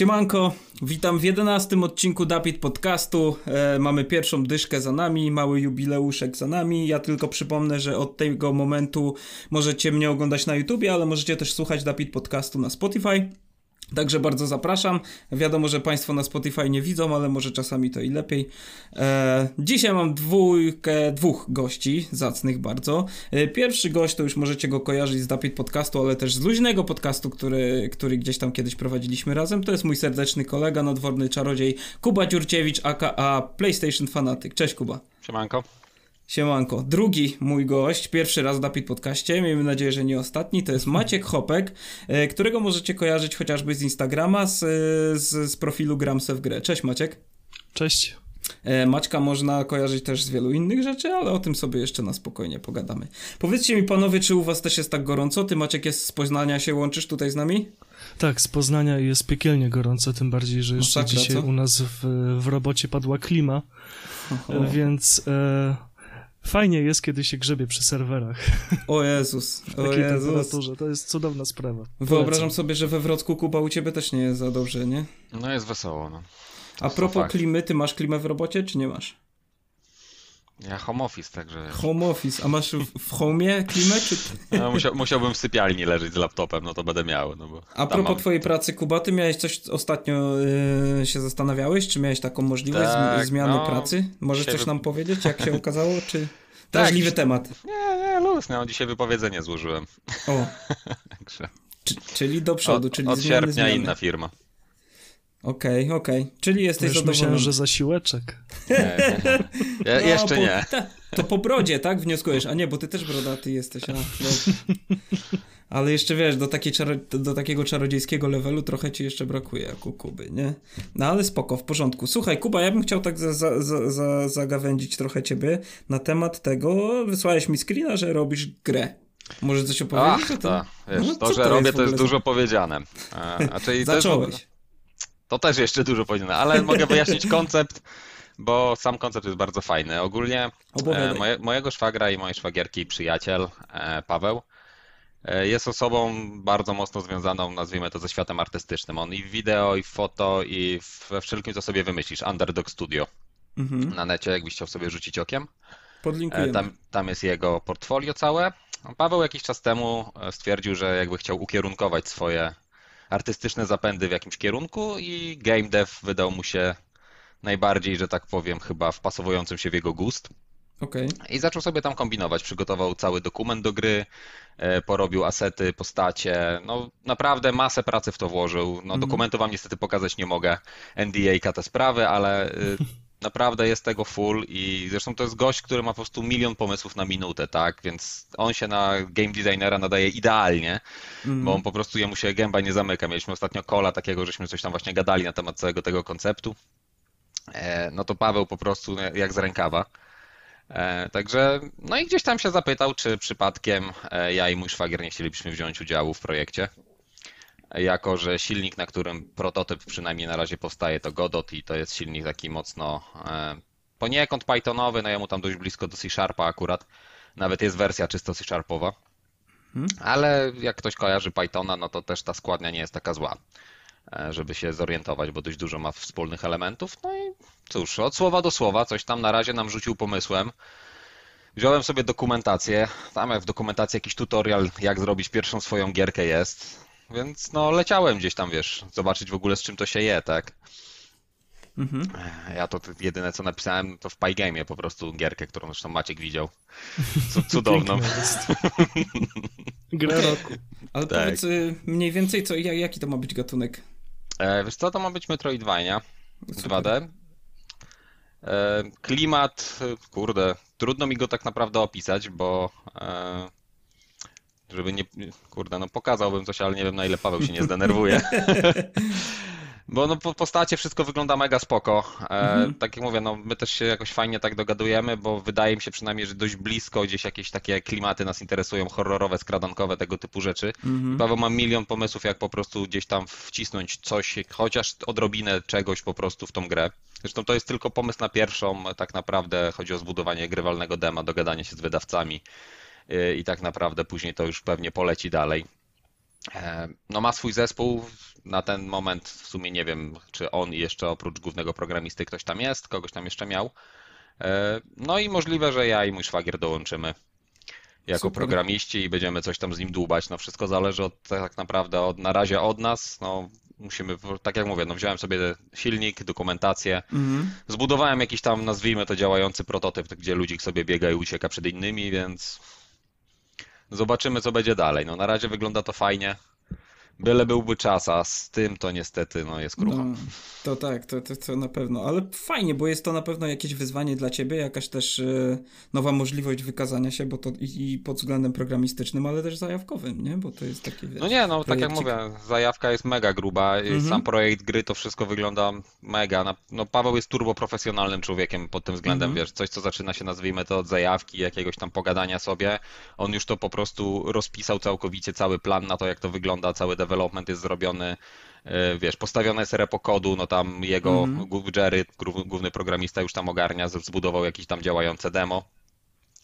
Siemanko, witam w jedenastym odcinku Dapit Podcastu. E, mamy pierwszą dyszkę za nami, mały jubileuszek za nami. Ja tylko przypomnę, że od tego momentu możecie mnie oglądać na YouTubie, ale możecie też słuchać Dapit Podcastu na Spotify. Także bardzo zapraszam. Wiadomo, że Państwo na Spotify nie widzą, ale może czasami to i lepiej. E, dzisiaj mam dwójkę, dwóch gości, zacnych bardzo. E, pierwszy gość to już możecie go kojarzyć z Dapit Podcastu, ale też z luźnego podcastu, który, który gdzieś tam kiedyś prowadziliśmy razem. To jest mój serdeczny kolega, nadworny czarodziej Kuba Dziurciewicz, aka PlayStation Fanatyk. Cześć Kuba. Siemanko. Siemanko. Drugi mój gość, pierwszy raz w Dapit Podcaście, miejmy nadzieję, że nie ostatni, to jest Maciek Hopek, e, którego możecie kojarzyć chociażby z Instagrama, z, z, z profilu Gramse w grę. Cześć Maciek. Cześć. E, Maćka można kojarzyć też z wielu innych rzeczy, ale o tym sobie jeszcze na spokojnie pogadamy. Powiedzcie mi panowie, czy u was też jest tak gorąco? Ty Maciek jest z Poznania, się łączysz tutaj z nami? Tak, z Poznania jest piekielnie gorąco, tym bardziej, że jeszcze Masakra, dzisiaj co? u nas w, w robocie padła klima, Oho. więc... E Fajnie jest, kiedy się grzebie przy serwerach. O Jezus, o Jezus. to jest cudowna sprawa. Polecam. Wyobrażam sobie, że we Wrocku Kuba u ciebie też nie jest za dobrze, nie? No jest wesoło, no. To A propos klimy, ty masz klimę w robocie, czy nie masz? Ja home office, także... Home office, a masz w, w homie klimę, czy... No, musiał, musiałbym w sypialni leżeć z laptopem, no to będę miał, no bo... A propos mam... twojej pracy, Kuba, ty miałeś coś ostatnio, yy, się zastanawiałeś, czy miałeś taką możliwość tak, zmiany no, pracy? Możesz coś nam powiedzieć, jak się okazało, czy... Drażliwy tak, temat. Nie, nie, luz, no, dzisiaj wypowiedzenie złożyłem. O. czyli do przodu, od, czyli Od sierpnia zmiany. inna firma. Okej, okay, okej. Okay. Czyli jesteś Już zadowolony. myślałem, że zasiłeczek. Nie, nie. Ja, no, jeszcze po, nie. Ta, to po brodzie, tak? Wnioskujesz. A nie, bo ty też brodaty jesteś. A, Ale jeszcze wiesz, do, takiej czaro, do takiego czarodziejskiego levelu trochę ci jeszcze brakuje, jak u Kuby, nie? No ale spoko, w porządku. Słuchaj, Kuba, ja bym chciał tak za, za, za, za, zagawędzić trochę ciebie na temat tego. Wysłałeś mi screena, że robisz grę. Może coś opowiedzieć Ach? To, wiesz, no, to że to robię, to jest dużo powiedziane. A, czyli Zacząłeś. To, to też jeszcze dużo powiedziane, ale mogę wyjaśnić koncept bo sam koncept jest bardzo fajny. Ogólnie e, moje, mojego szwagra i mojej szwagierki przyjaciel e, Paweł e, jest osobą bardzo mocno związaną, nazwijmy to, ze światem artystycznym. On i w wideo, i w foto, i we wszelkim, co sobie wymyślisz. Underdog Studio mhm. na necie, jakbyś chciał sobie rzucić okiem. Podlinkujemy. Tam, tam jest jego portfolio całe. Paweł jakiś czas temu stwierdził, że jakby chciał ukierunkować swoje artystyczne zapędy w jakimś kierunku i game dev wydał mu się najbardziej, że tak powiem, chyba wpasowującym się w jego gust. Okay. I zaczął sobie tam kombinować. Przygotował cały dokument do gry, e, porobił asety, postacie. No naprawdę masę pracy w to włożył. No mm. dokumentu wam niestety pokazać nie mogę. NDA te sprawy, ale y, naprawdę jest tego full i zresztą to jest gość, który ma po prostu milion pomysłów na minutę, tak? Więc on się na game designera nadaje idealnie, mm. bo on po prostu jemu się gęba nie zamyka. Mieliśmy ostatnio kola takiego, żeśmy coś tam właśnie gadali na temat całego tego konceptu. E, no to Paweł po prostu jak z rękawa. E, także, no i gdzieś tam się zapytał, czy przypadkiem e, ja i mój szwagier nie chcielibyśmy wziąć udziału w projekcie. Jako, że silnik, na którym prototyp przynajmniej na razie powstaje, to Godot i to jest silnik taki mocno poniekąd Pythonowy, no jemu tam dość blisko do C-Sharpa akurat. Nawet jest wersja czysto C-Sharpowa. Hmm? Ale jak ktoś kojarzy Pythona, no to też ta składnia nie jest taka zła. E, żeby się zorientować, bo dość dużo ma wspólnych elementów. No i cóż, od słowa do słowa, coś tam na razie nam rzucił pomysłem. Wziąłem sobie dokumentację, tam w dokumentacji jakiś tutorial, jak zrobić pierwszą swoją gierkę jest, więc no leciałem gdzieś tam, wiesz, zobaczyć w ogóle z czym to się je, tak? Mhm. Ja to jedyne co napisałem to w Pygame po prostu gierkę, którą zresztą Maciek widział. Cudowną. Grę roku. Ale tak. powiedz y, mniej więcej, co, jaki to ma być gatunek? E, wiesz co, to ma być Metroidvania 2D. E, klimat, kurde, trudno mi go tak naprawdę opisać, bo e, żeby nie, kurde, no pokazałbym coś, ale nie wiem na ile Paweł się nie zdenerwuje. Bo no, po postacie wszystko wygląda mega spoko. E, mhm. Tak jak mówię, no, my też się jakoś fajnie tak dogadujemy, bo wydaje mi się przynajmniej, że dość blisko gdzieś jakieś takie klimaty nas interesują, horrorowe, skradankowe, tego typu rzeczy. Mhm. Paweł ma milion pomysłów, jak po prostu gdzieś tam wcisnąć coś, chociaż odrobinę czegoś po prostu w tą grę. Zresztą to jest tylko pomysł na pierwszą, tak naprawdę chodzi o zbudowanie grywalnego dema, dogadanie się z wydawcami i tak naprawdę później to już pewnie poleci dalej. e, no ma swój zespół. Na ten moment w sumie nie wiem, czy on jeszcze oprócz głównego programisty ktoś tam jest, kogoś tam jeszcze miał. E, no i możliwe, że ja i mój szwagier dołączymy jako Super. programiści i będziemy coś tam z nim dłubać. No wszystko zależy od, tak naprawdę od, na razie od nas. No, musimy, tak jak mówię, no wziąłem sobie silnik, dokumentację, mhm. zbudowałem jakiś tam, nazwijmy to działający prototyp, gdzie ludzik sobie biega i ucieka przed innymi, więc zobaczymy, co będzie dalej. No na razie wygląda to fajnie. Byle byłby czas, a z tym to niestety no, jest krucho. No, to tak, to, to, to na pewno, ale fajnie, bo jest to na pewno jakieś wyzwanie dla ciebie, jakaś też y, nowa możliwość wykazania się, bo to i, i, pod względem programistycznym, ale też zajawkowym, nie? Bo to jest taki, wiesz, No nie, no tak jak mówię, zajawka jest mega gruba, mhm. sam projekt gry to wszystko wygląda mega. No Paweł jest turbo profesjonalnym człowiekiem pod tym względem, mhm. wiesz, coś co zaczyna się nazwijmy to od zajawki, jakiegoś tam pogadania sobie, on już to po prostu rozpisał całkowicie cały plan na to, jak to wygląda, cały development development jest zrobiony, e, wiesz, postawione jest repo kodu, no tam jego mm -hmm. Jerry, główny programista już tam ogarnia, zbudował jakieś tam działające demo,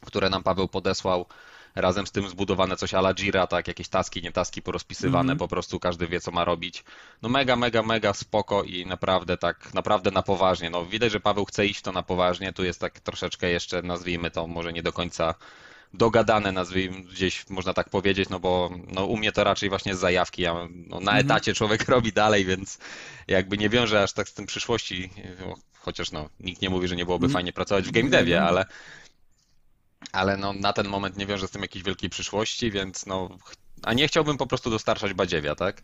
które nam Paweł podesłał. Razem z tym zbudowane coś ala Jira, tak, jakieś taski, nie taski porozpisywane, mm -hmm. po prostu każdy wie, co ma robić. No mega, mega, mega spoko i naprawdę tak, naprawdę na poważnie. No widać, że Paweł chce iść to na poważnie, tu jest tak troszeczkę jeszcze, nazwijmy to, może nie do końca dogadane, nazwijmy gdzieś można tak powiedzieć, no bo no, u mnie to raczej właśnie z zajawki. Ja, no, na mhm. etacie człowiek robi dalej, więc jakby nie wiąże aż tak z tym przyszłości, chociaż no, nikt nie mówi, że nie byłoby mhm. fajnie pracować w game devie, ale, ale no, na ten moment nie wiąże z tym jakiejś wielkiej przyszłości, więc no, a nie chciałbym po prostu dostarczać badziewia, tak?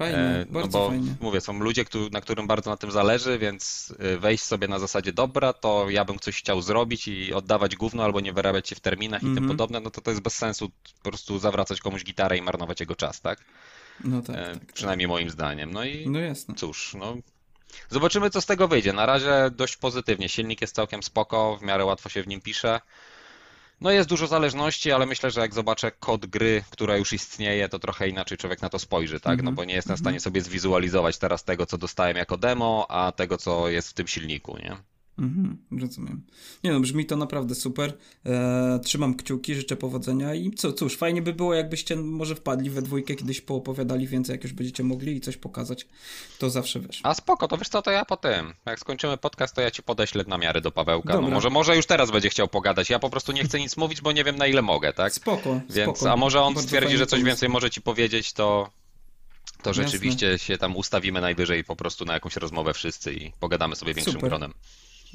Fajnie, e, no bardzo bo, fajnie. Mówię, są ludzie, na którym bardzo na tym zależy, więc e, wejść sobie na zasadzie dobra, to ja bym coś chciał zrobić i oddawać gówno albo nie wyrabiać się w terminach mm -hmm. i tym mhm. podobne, no to to jest bez sensu po prostu zawracać komuś gitarę i marnować jego czas, tak? No tak, e, tak Przynajmniej tak. moim zdaniem. No i no jasne. cóż, no Zobaczymy, co z tego wyjdzie. Na razie dość pozytywnie. Silnik jest całkiem spoko, w miarę łatwo się w nim pisze. No jest dużo zależności, ale myślę, że jak zobaczę kod gry, która już istnieje, to trochę inaczej człowiek na to spojrzy, tak? No mhm. bo nie jestem w stanie mhm. sobie zwizualizować teraz tego, co dostałem jako demo, a tego, co jest w tym silniku, nie? Mhm, rozumiem. Nie no, brzmi to naprawdę super. E, trzymam kciuki, życzę powodzenia i co, cóż, fajnie by było, jakbyście może wpadli we dwójkę, kiedyś poopowiadali więcej, jak już będziecie mogli i coś pokazać. To zawsze wiesz. A spoko, to wiesz co, to ja po tym. Jak skończymy podcast, to ja ci podeślę na miary do Pawełka. No może, może już teraz będzie chciał pogadać. Ja po prostu nie chcę nic mówić, bo nie wiem na ile mogę, tak? Spoko. Więc, spoko. a może on Bardzo stwierdzi, że coś więcej może ci powiedzieć, to to rzeczywiście Jasne. się tam ustawimy najwyżej po prostu na jakąś rozmowę wszyscy i pogadamy sobie większym Super. gronem.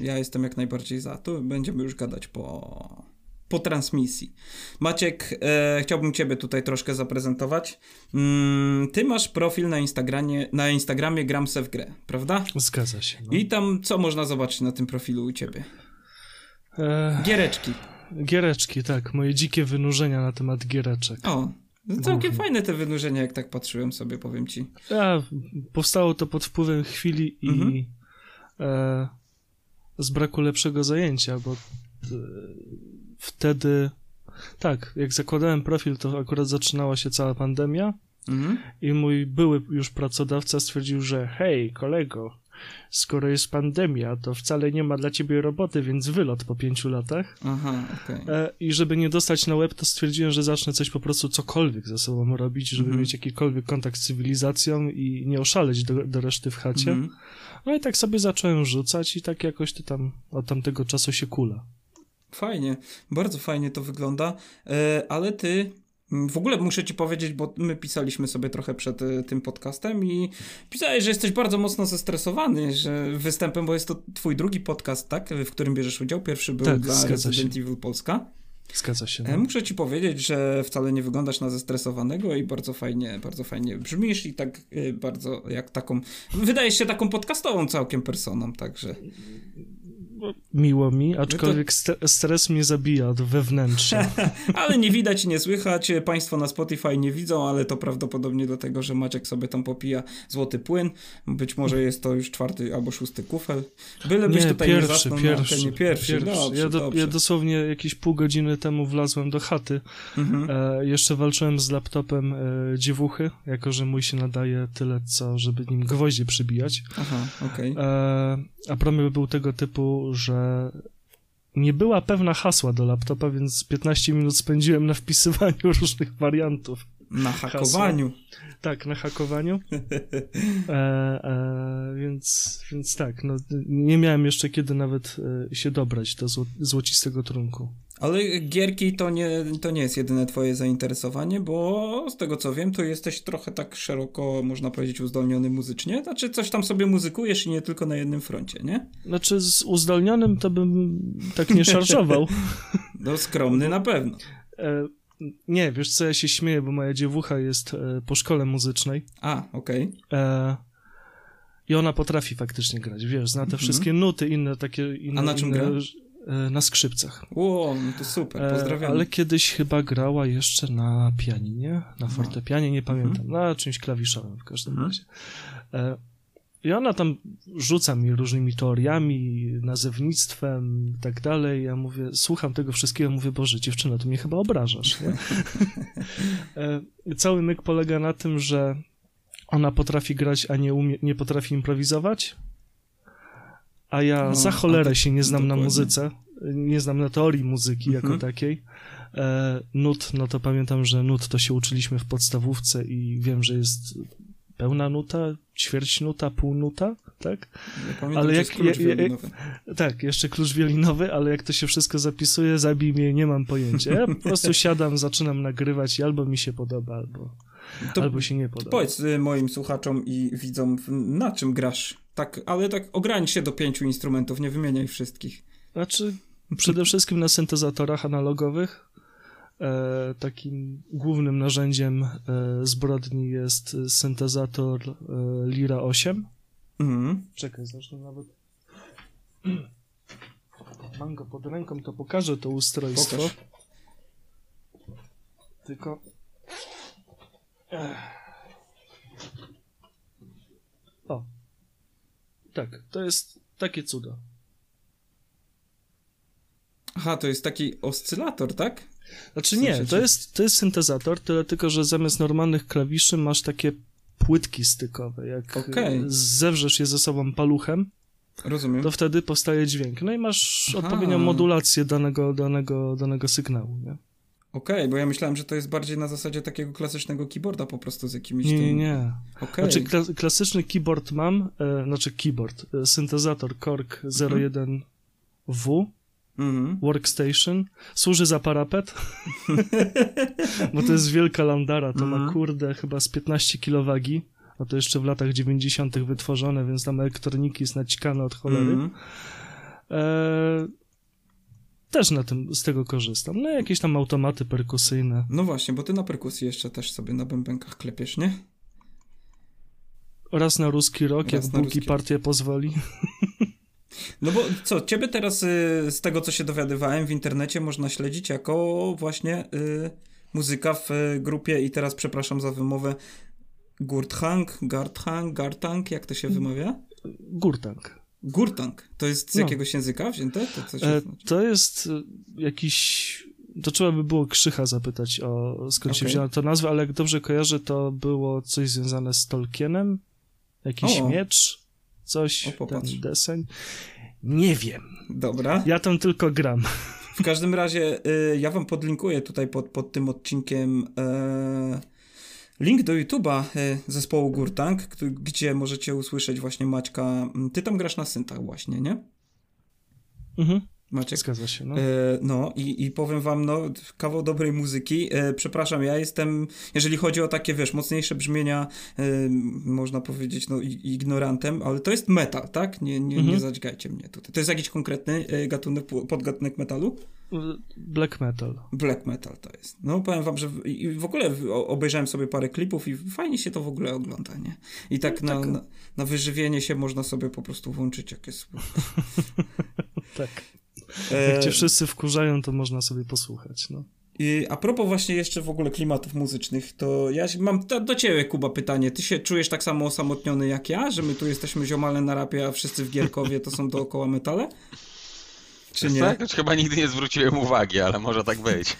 Ja jestem jak najbardziej za. Tu będziemy już gadać po, po transmisji. Maciek, e, chciałbym Ciebie tutaj troszkę zaprezentować. Mm, ty masz profil na Instagramie, na Instagramie Gram se w grę, prawda? Zgadza się. No. I tam co można zobaczyć na tym profilu u Ciebie? E... Giereczki. Giereczki, tak. Moje dzikie wynurzenia na temat giereczek. O, no całkiem fajne te wynurzenia, jak tak patrzyłem sobie, powiem Ci. Ja, powstało to pod wpływem chwili i mhm. e, z braku lepszego zajęcia, bo e, wtedy, tak, jak zakładałem profil, to akurat zaczynała się cała pandemia mhm. i mój były już pracodawca stwierdził, że hej, kolego, skoro jest pandemia, to wcale nie ma dla ciebie roboty, więc wylot po pięciu latach. Aha, okay. E, I żeby nie dostać na web, to stwierdziłem, że zacznę coś po prostu cokolwiek ze sobą robić, żeby mhm. mieć jakikolwiek kontakt z cywilizacją i nie oszaleć do, do reszty w chacie. Mhm. No i tak sobie zacząłem rzucać i tak jakoś to tam od tamtego czasu się kula. Fajnie, bardzo fajnie to wygląda, e, ale ty mm, w ogóle muszę ci powiedzieć, bo my pisaliśmy sobie trochę przed e, tym podcastem i pisałeś, że jesteś bardzo mocno zestresowany że występem, bo jest to twój drugi podcast, tak? W którym bierzesz udział. Pierwszy był tak, dla Resident Evil Polska. Zgadza się. No. E, muszę ci powiedzieć, że wcale nie wyglądasz na zestresowanego i bardzo fajnie, bardzo fajnie brzmisz i tak e, bardzo jak taką, wydajesz się taką podcastową całkiem personą, także miło mi, aczkolwiek to... stres mnie zabija wewnętrznie. ale nie widać i nie słychać. Państwo na Spotify nie widzą, ale to prawdopodobnie dlatego, że Maciek sobie tam popija złoty płyn. Być może jest to już czwarty albo szósty kufel. Byle byś tutaj pierwszy, nie zasnął pierwszy, nie pierwszy. pierwszy. Dobrze, ja, do, dobrze. ja, dosłownie jakieś pół godziny temu wlazłem do chaty. Mhm. E, jeszcze walczyłem z laptopem e, dziewuchy, jako że mój się nadaje tyle, co żeby nim gwoździe przybijać. Aha, okej. Okay. E, a problem był tego typu, że nie była pewna hasła do laptopa, więc 15 minut spędziłem na wpisywaniu różnych wariantów. Na hakowaniu. Hasło. Tak, na hakowaniu. E, e, więc, więc tak, no, nie miałem jeszcze kiedy nawet e, się dobrać do zło, złocistego trunku. Ale gierki to nie, to nie jest jedyne twoje zainteresowanie, bo z tego co wiem, to jesteś trochę tak szeroko, można powiedzieć, uzdolniony muzycznie. Znaczy coś tam sobie muzykujesz i nie tylko na jednym froncie, nie? Znaczy z uzdolnionym to bym tak nie szarżował. no skromny na pewno. Nie, wiesz co, ja się śmieję, bo moja dziewucha jest e, po szkole muzycznej. A, okej. Okay. E, I ona potrafi faktycznie grać, wiesz, zna te -hmm. wszystkie nuty, inne takie... Inne, A na czym inne, gra? E, na skrzypcach. Ło, no to super, e, pozdrawiam. Ale kiedyś chyba grała jeszcze na pianinie, na fortepianie, nie pamiętam, mhm. na czymś klawiszowym w każdym mhm. razie. E, I ona tam rzuca mi różnymi teoriami, nazewnictwem i tak dalej. Ja mówię, słucham tego wszystkiego, mówię, Boże, dziewczyno, to mnie chyba obrażasz. Nie? Cały myk polega na tym, że ona potrafi grać, a nie, umie, nie potrafi improwizować a ja no, za cholerę się nie znam dokładnie. na muzyce, nie znam na teorii muzyki jako mhm. takiej. E, nut, no to pamiętam, że nut to się uczyliśmy w podstawówce i wiem, że jest pełna nuta, ćwierć nuta, pół nuta, tak? Ja pamiętam, ale jak, klucz jak, jak, Tak, jeszcze klucz wielinowy, ale jak to się wszystko zapisuje, zabij mnie, nie mam pojęcia. Ja po prostu siadam, zaczynam nagrywać i albo mi się podoba, albo, to, albo się nie podoba. Powiedz y, moim słuchaczom i widzom, na czym grasz tak, ale tak ogranicz się do pięciu instrumentów, nie wymieniaj wszystkich. Znaczy, przede wszystkim na syntezatorach analogowych. E, takim głównym narzędziem e, zbrodni jest syntezator e, Lira 8. Mhm. Czekaj, zresztą nawet mam go pod ręką, to pokażę to ustrojstwo. Pokaż. Tylko... Ech. Tak, to jest takie cudo. Aha, to jest taki oscylator, tak? Znaczy nie, to jest, to jest syntezator, tyle tylko, że zamiast normalnych klawiszy masz takie płytki stykowe. Jak okay. zewrzesz je ze sobą paluchem, Rozumiem. to wtedy powstaje dźwięk. No i masz Aha. odpowiednią modulację danego, danego, danego sygnału, nie? Okej, okay, bo ja myślałem, że to jest bardziej na zasadzie takiego klasycznego keyboarda po prostu z jakimiś Nie, tym... nie. Okay. Znaczy kla klasyczny keyboard mam, e, znaczy keyboard, e, syntezator Korg 01W, mm -hmm. workstation, służy za parapet, bo to jest wielka landara, to mm -hmm. ma mhm. kurde chyba z 15 kg a to jeszcze w latach 90. wytworzone, więc tam elektroniki jest naćkane od cholery. Mm -hmm. e też na tym, z tego korzystam. No jakieś tam automaty perkusyjne. No właśnie, bo ty na perkusji jeszcze też sobie na bębenkach klepiesz, nie? Raz na ruski rok, Raz jak Buki partia pozwoli. No bo co, ciebie teraz y, z tego, co się dowiadywałem w internecie, można śledzić jako właśnie y, muzyka w y, grupie i teraz przepraszam za wymowę Gurthang, Garthang, Gartang, jak to się wymawia? Gurtang. Gurtang. To jest z no. jakiegoś języka wzięte? To, co e, to jest e, jakiś... To trzeba by było Krzycha zapytać o skąd okay. się wzięła ta nazwa, ale jak dobrze kojarzę, to było coś związane z Tolkienem. Jakiś o. miecz, coś, o, ten deseń. Nie wiem. Dobra. Ja tam tylko gram. W każdym razie y, ja wam podlinkuję tutaj pod, pod tym odcinkiem y, link do YouTube'a e, zespołu Gurtang, gdzie możecie usłyszeć właśnie Maćka. Ty tam grasz na syntach właśnie, nie? Mhm. Maciek. Zgadza się, no. E, no i, i powiem wam, no, kawał dobrej muzyki. E, przepraszam, ja jestem, jeżeli chodzi o takie, wiesz, mocniejsze brzmienia, e, można powiedzieć, no, ignorantem, ale to jest metal, tak? Nie, nie, mhm. nie zadźgajcie mnie tutaj. To jest jakiś konkretny e, gatunek, podgatunek metalu? Black metal. Black metal to jest. No powiem wam, że w, i w ogóle obejrzałem sobie parę klipów i fajnie się to w ogóle ogląda, nie? I tak, no, na, tak. na, na, wyżywienie się można sobie po prostu włączyć, jak jest... tak. E, jak cię wszyscy wkurzają, to można sobie posłuchać, no. I a propos właśnie jeszcze w ogóle klimatów muzycznych, to ja mam do, do ciebie, Kuba, pytanie. Ty się czujesz tak samo osamotniony jak ja, że my tu jesteśmy ziomale na rapie, a wszyscy w Gierkowie to są dookoła metale? Czy nie? Tak, chyba nigdy nie zwróciłem uwagi, ale może tak być.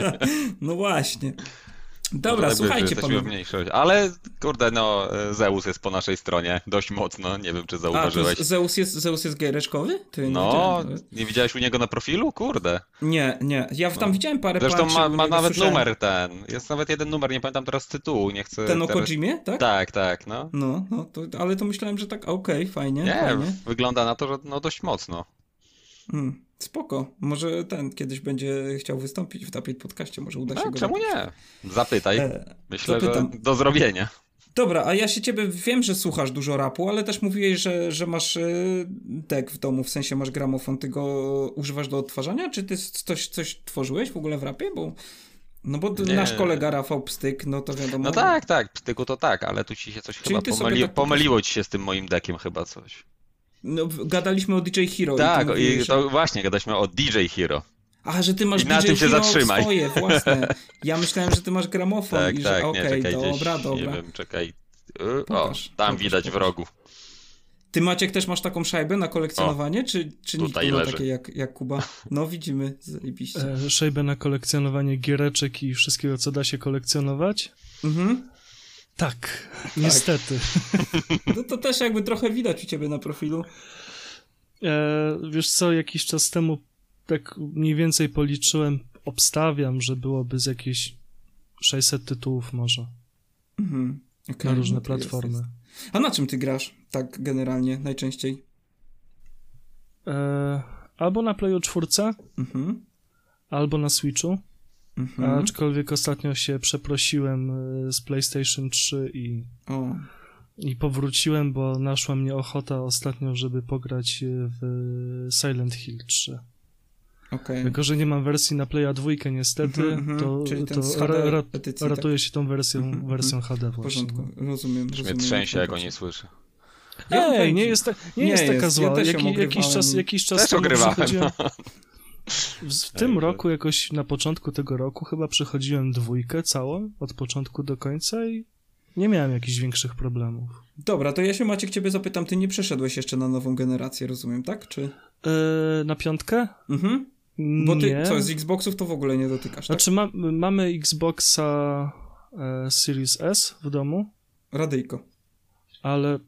no właśnie. Dobra, Może słuchajcie panowie. mniejszość. Ale kurde, no Zeus jest po naszej stronie dość mocno, nie wiem czy zauważyłeś. A, Zeus jest, Zeus jest giereczkowy? Ty no, nie, nie, widziałeś u niego na profilu? Kurde. Nie, nie, ja tam no. widziałem parę Zresztą ma, ma nawet słyszałem. numer ten, jest nawet jeden numer, nie pamiętam teraz tytułu, nie chcę... Ten o teraz... Kojimie, tak? Tak, tak, no. No, no to, ale to myślałem, że tak, okej, okay, fajnie, Nie, fajnie. wygląda na to, że no dość mocno. Hmm. Spoko. Może ten kiedyś będzie chciał wystąpić w Tapit Podcaście, może uda się no, go czemu nie? Zapytaj. E, Myślę, zapytam. że do zrobienia. Dobra, a ja się ciebie wiem, że słuchasz dużo rapu, ale też mówiłeś, że, że masz dek w domu, w sensie masz gramofon, ty go używasz do odtwarzania? Czy ty coś, coś tworzyłeś w ogóle w rapie? Bo no bo nie. nasz kolega Rafał Pstyk, no to wiadomo. No tak, tak, Pstyku to tak, ale tu ci się coś Czyli chyba pomyli... tak pomyliło ci się z tym moim dekiem chyba coś. No, gadaliśmy o DJ Hero. Tak, i, i to właśnie, gadaliśmy o DJ Hero. A, że ty masz I DJ na tym się Hero zatrzymaj. swoje, własne. Ja myślałem, że ty masz gramofon tak, i że tak, okej, okay, dobra, gdzieś, dobra. Nie wiem, czekaj. Pokaż, o, tam pokaż, widać pokaż. w rogu. Ty Maciek też masz taką szajbę na kolekcjonowanie, o, czy, czy nikt nie ma takiej jak, jak Kuba? No widzimy, zajebiście. E, szajbę na kolekcjonowanie giereczek i wszystkiego, co da się kolekcjonować? Mhm. Tak, tak. niestety. No to też jakby trochę widać u ciebie na profilu. E, wiesz co, jakiś czas temu tak mniej więcej policzyłem, obstawiam, że byłoby z jakieś 600 tytułów może. Mhm. Okay, na różne no platformy. Jest, jest. A na czym ty grasz tak generalnie najczęściej? E, albo na Playu 4, mhm. albo na Switchu. Mhm. Aczkolwiek ostatnio się przeprosiłem e, z PlayStation 3 i, o. i powróciłem, bo naszła mnie ochota ostatnio, żeby pograć w Silent Hill 3. Okay. Tylko, że nie mam wersji na Playa 2 niestety, mm -hmm, to, to ra, ra, ratuje się tą wersją, mm -hmm. wersją HD właśnie. W porządku, rozumiem. Już mnie trzęsie, jak go nie słyszę. Ej, nie jest, ta, nie, nie jest taka jest. zła. Ja Jaki, jakiś czas, jakiś czas też ogrywałem. No. W tym roku, jakoś na początku tego roku, chyba przechodziłem dwójkę całą, od początku do końca i nie miałem jakichś większych problemów. Dobra, to ja się Maciek ciebie zapytam, ty nie przeszedłeś jeszcze na nową generację, rozumiem, tak? Czy... Yy, na piątkę? Mhm. Bo ty nie. co, z Xboxów to w ogóle nie dotykasz, tak? Znaczy ma, mamy Xboxa e, Series S w domu. Radyjko. Ale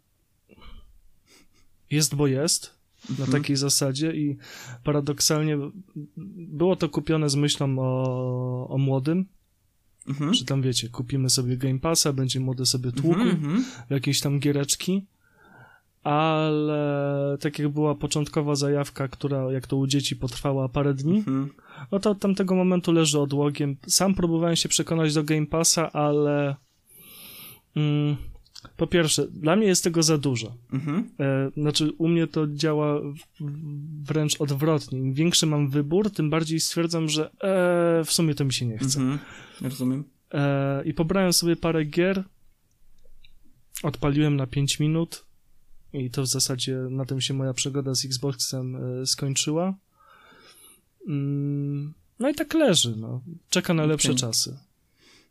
jest, bo jest. Na mhm. takiej zasadzie i paradoksalnie było to kupione z myślą o, o młodym, mhm. że tam wiecie, kupimy sobie Game Passa, będzie młody sobie tłukł, mhm, mhm. jakieś tam giereczki ale tak jak była początkowa zajawka, która jak to u dzieci potrwała parę dni, mhm. no to od tamtego momentu leży odłogiem. Sam próbowałem się przekonać do Game Passa, ale mm, po pierwsze, dla mnie jest tego za dużo. Mhm. E, znaczy, u mnie to działa wręcz odwrotnie. Im większy mam wybór, tym bardziej stwierdzam, że e, w sumie to mi się nie chce. Mhm. Rozumiem. E, I pobrałem sobie parę gier, odpaliłem na 5 minut, i to w zasadzie na tym się moja przygoda z Xboxem e, skończyła. Mm, no i tak leży, no. Czeka na lepsze okay. czasy.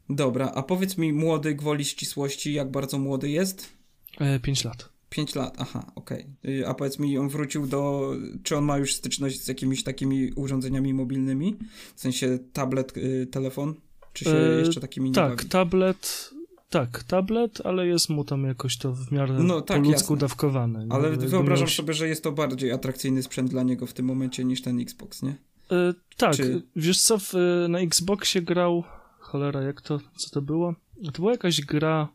Dobra, a powiedz mi, młody gwoli ścisłości, jak bardzo młody jest? E, 5 lat. 5 lat, aha, okej. Okay. A powiedz mi, on wrócił do. Czy on ma już styczność z jakimiś takimi urządzeniami mobilnymi? W sensie tablet, y, telefon? Czy się e, jeszcze takimi nie Tak, bawi? tablet, tak, tablet, ale jest mu tam jakoś to w miarę no, tak, po ludzku jasne. dawkowane. Ale wyobrażam miał... sobie, że jest to bardziej atrakcyjny sprzęt dla niego w tym momencie niż ten Xbox, nie? E, tak, Czy... wiesz co, w, na Xboxie grał, cholera, jak to, co to było? To była jakaś gra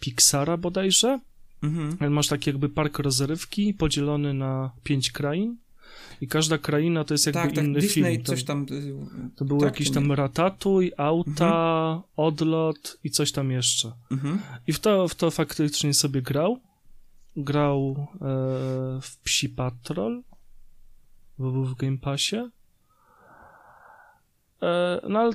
Pixara bodajże. Mhm. Masz taki jakby park rozrywki podzielony na pięć krain i każda kraina to jest jakby tak, tak inny Disney film. To, coś tam... Y, to był tak, jakiś tam Ratatuj, Auta, mhm. Odlot i coś tam jeszcze. Mhm. I w to, w to faktycznie sobie grał. Grał e, w Psi Patrol, bo był w Game Passie. E, no ale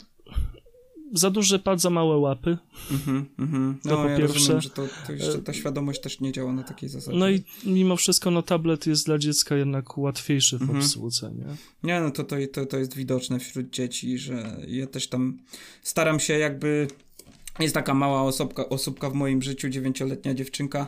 za duży pad, za małe łapy. Mhm, mhm. No, to po ja pierwsze. Rozumiem, że to, to jeszcze ta świadomość też nie działa na takiej zasadzie. No i mimo wszystko, no tablet jest dla dziecka jednak łatwiejszy w mhm. obsłudze, nie? Nie, no to, to, to, to jest widoczne wśród dzieci, że ja też tam staram się jakby... Jest taka mała osobka, osobka w moim życiu, dziewięcioletnia dziewczynka,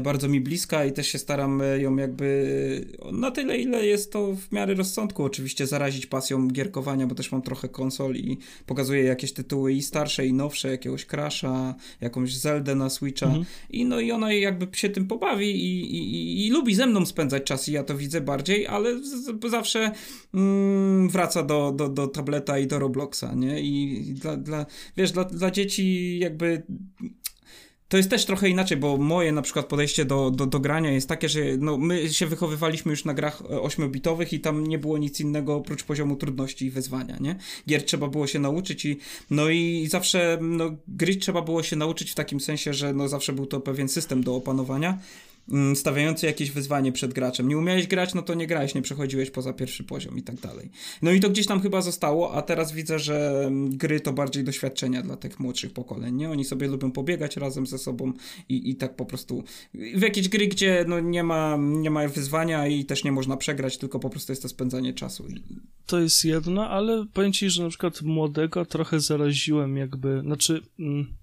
bardzo mi bliska i też się staram e, ją jakby na tyle, ile jest to w miarę rozsądku oczywiście zarazić pasją gierkowania, bo też mam trochę konsol i pokazuję jakieś tytuły i starsze i nowsze, jakiegoś Crasha, jakąś Zeldę na Switcha mhm. i no i ona jakby się tym pobawi i, i, i, i, lubi ze mną spędzać czas i ja to widzę bardziej, ale z, zawsze mm, wraca do, do, do tableta i do Robloxa, nie? I dla, dla wiesz, dla, dla dzieci jakby to jest też trochę inaczej, bo moje na przykład podejście do, do, do grania jest takie, że no, my się wychowywaliśmy już na grach 8-bitowych i tam nie było nic innego oprócz poziomu trudności i wyzwania, nie? Gier trzeba było się nauczyć i no i zawsze no, gry trzeba było się nauczyć w takim sensie, że no zawsze był to pewien system do opanowania stawiający jakieś wyzwanie przed graczem. Nie umiałeś grać, no to nie grałeś, nie przechodziłeś poza pierwszy poziom i tak dalej. No i to gdzieś tam chyba zostało, a teraz widzę, że mm, gry to bardziej doświadczenia dla tych młodszych pokoleń, nie? Oni sobie lubią pobiegać razem ze sobą i, i tak po prostu w jakieś gry, gdzie no nie ma, nie ma wyzwania i też nie można przegrać, tylko po prostu jest to spędzanie czasu. To jest jedno, ale powiem ci, że na przykład młodego trochę zaraziłem jakby, znaczy... Mm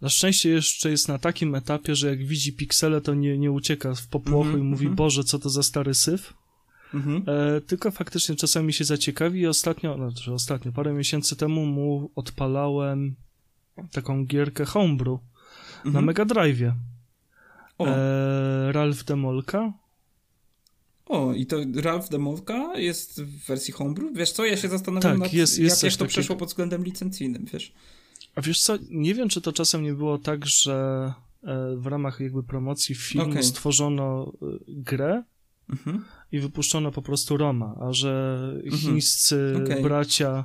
na szczęście jeszcze jest na takim etapie, że jak widzi piksele, to nie, nie ucieka w popłochu mm -hmm, i mówi, mm -hmm. Boże, co to za stary syf. Mm -hmm. e, tylko faktycznie czasami się zaciekawi i ostatnio, znaczy ostatnio, parę miesięcy temu mu odpalałem taką gierkę Homebrew na Mega Drive'ie. E, Ralph Demolka. O, i to Ralph Demolka jest w wersji Homebrew? Wiesz co, ja się zastanawiam tak, nad, jest, jest jak to takiego... przeszło pod względem licencyjnym, wiesz. A wiesz co, nie wiem, czy to czasem nie było tak, że e, w ramach jakby promocji filmu okay. stworzono e, grę mhm. i wypuszczono po prostu Roma, a że mhm. chińscy okay. bracia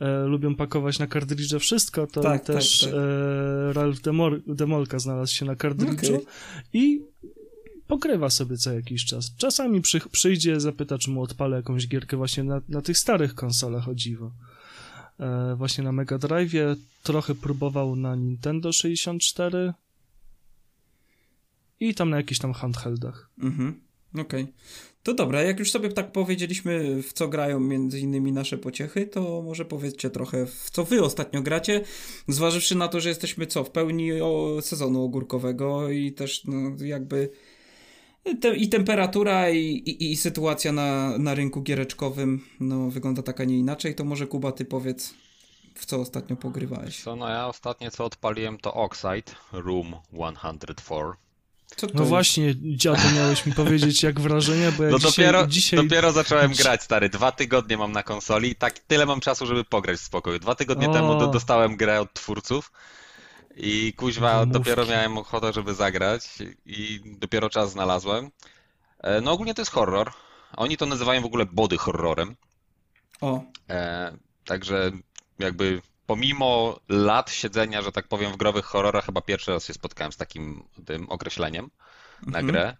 e, lubią pakować na kartridże wszystko, to tak, tak też tak, tak. E, Ralph Demol Demolka znalazł się na kartridżu okay. i pokrywa sobie co jakiś czas. Czasami przy, przyjdzie, zapyta, czy mu odpalę jakąś gierkę właśnie na, na tych starych konsolach o dziwo. E, właśnie na Mega Drive, trochę próbował na Nintendo 64 i tam na jakichś tam handheldach. Mhm, okej. Okay. To dobra, jak już sobie tak powiedzieliśmy, w co grają między innymi nasze pociechy, to może powiedzcie trochę, w co wy ostatnio gracie, zważywszy na to, że jesteśmy co, w pełni sezonu ogórkowego i też no, jakby te, I temperatura i, i, i, sytuacja na, na rynku giereczkowym no, wygląda taka nie inaczej. To może Kuba, ty powiedz, w co ostatnio pogrywałeś? Co, no ja ostatnie co odpaliłem to Oxide Room 104. Co no jest? właśnie, dziadę miałeś mi powiedzieć jak wrażenia, bo ja no dzisiaj, dopiero, dzisiaj... dopiero zacząłem grać, stary. Dwa tygodnie mam na konsoli i tak tyle mam czasu, żeby pograć w spokoju. Dwa tygodnie o. temu do, dostałem grę od twórców i kuźwa, dopiero miałem ochotę, żeby zagrać i dopiero czas znalazłem. E, no ogólnie to jest horror. Oni to nazywają w ogóle body horrorem. O. E, także jakby pomimo lat siedzenia, że tak powiem, w growych horrorach, chyba pierwszy raz się spotkałem z takim tym określeniem na mhm. grę.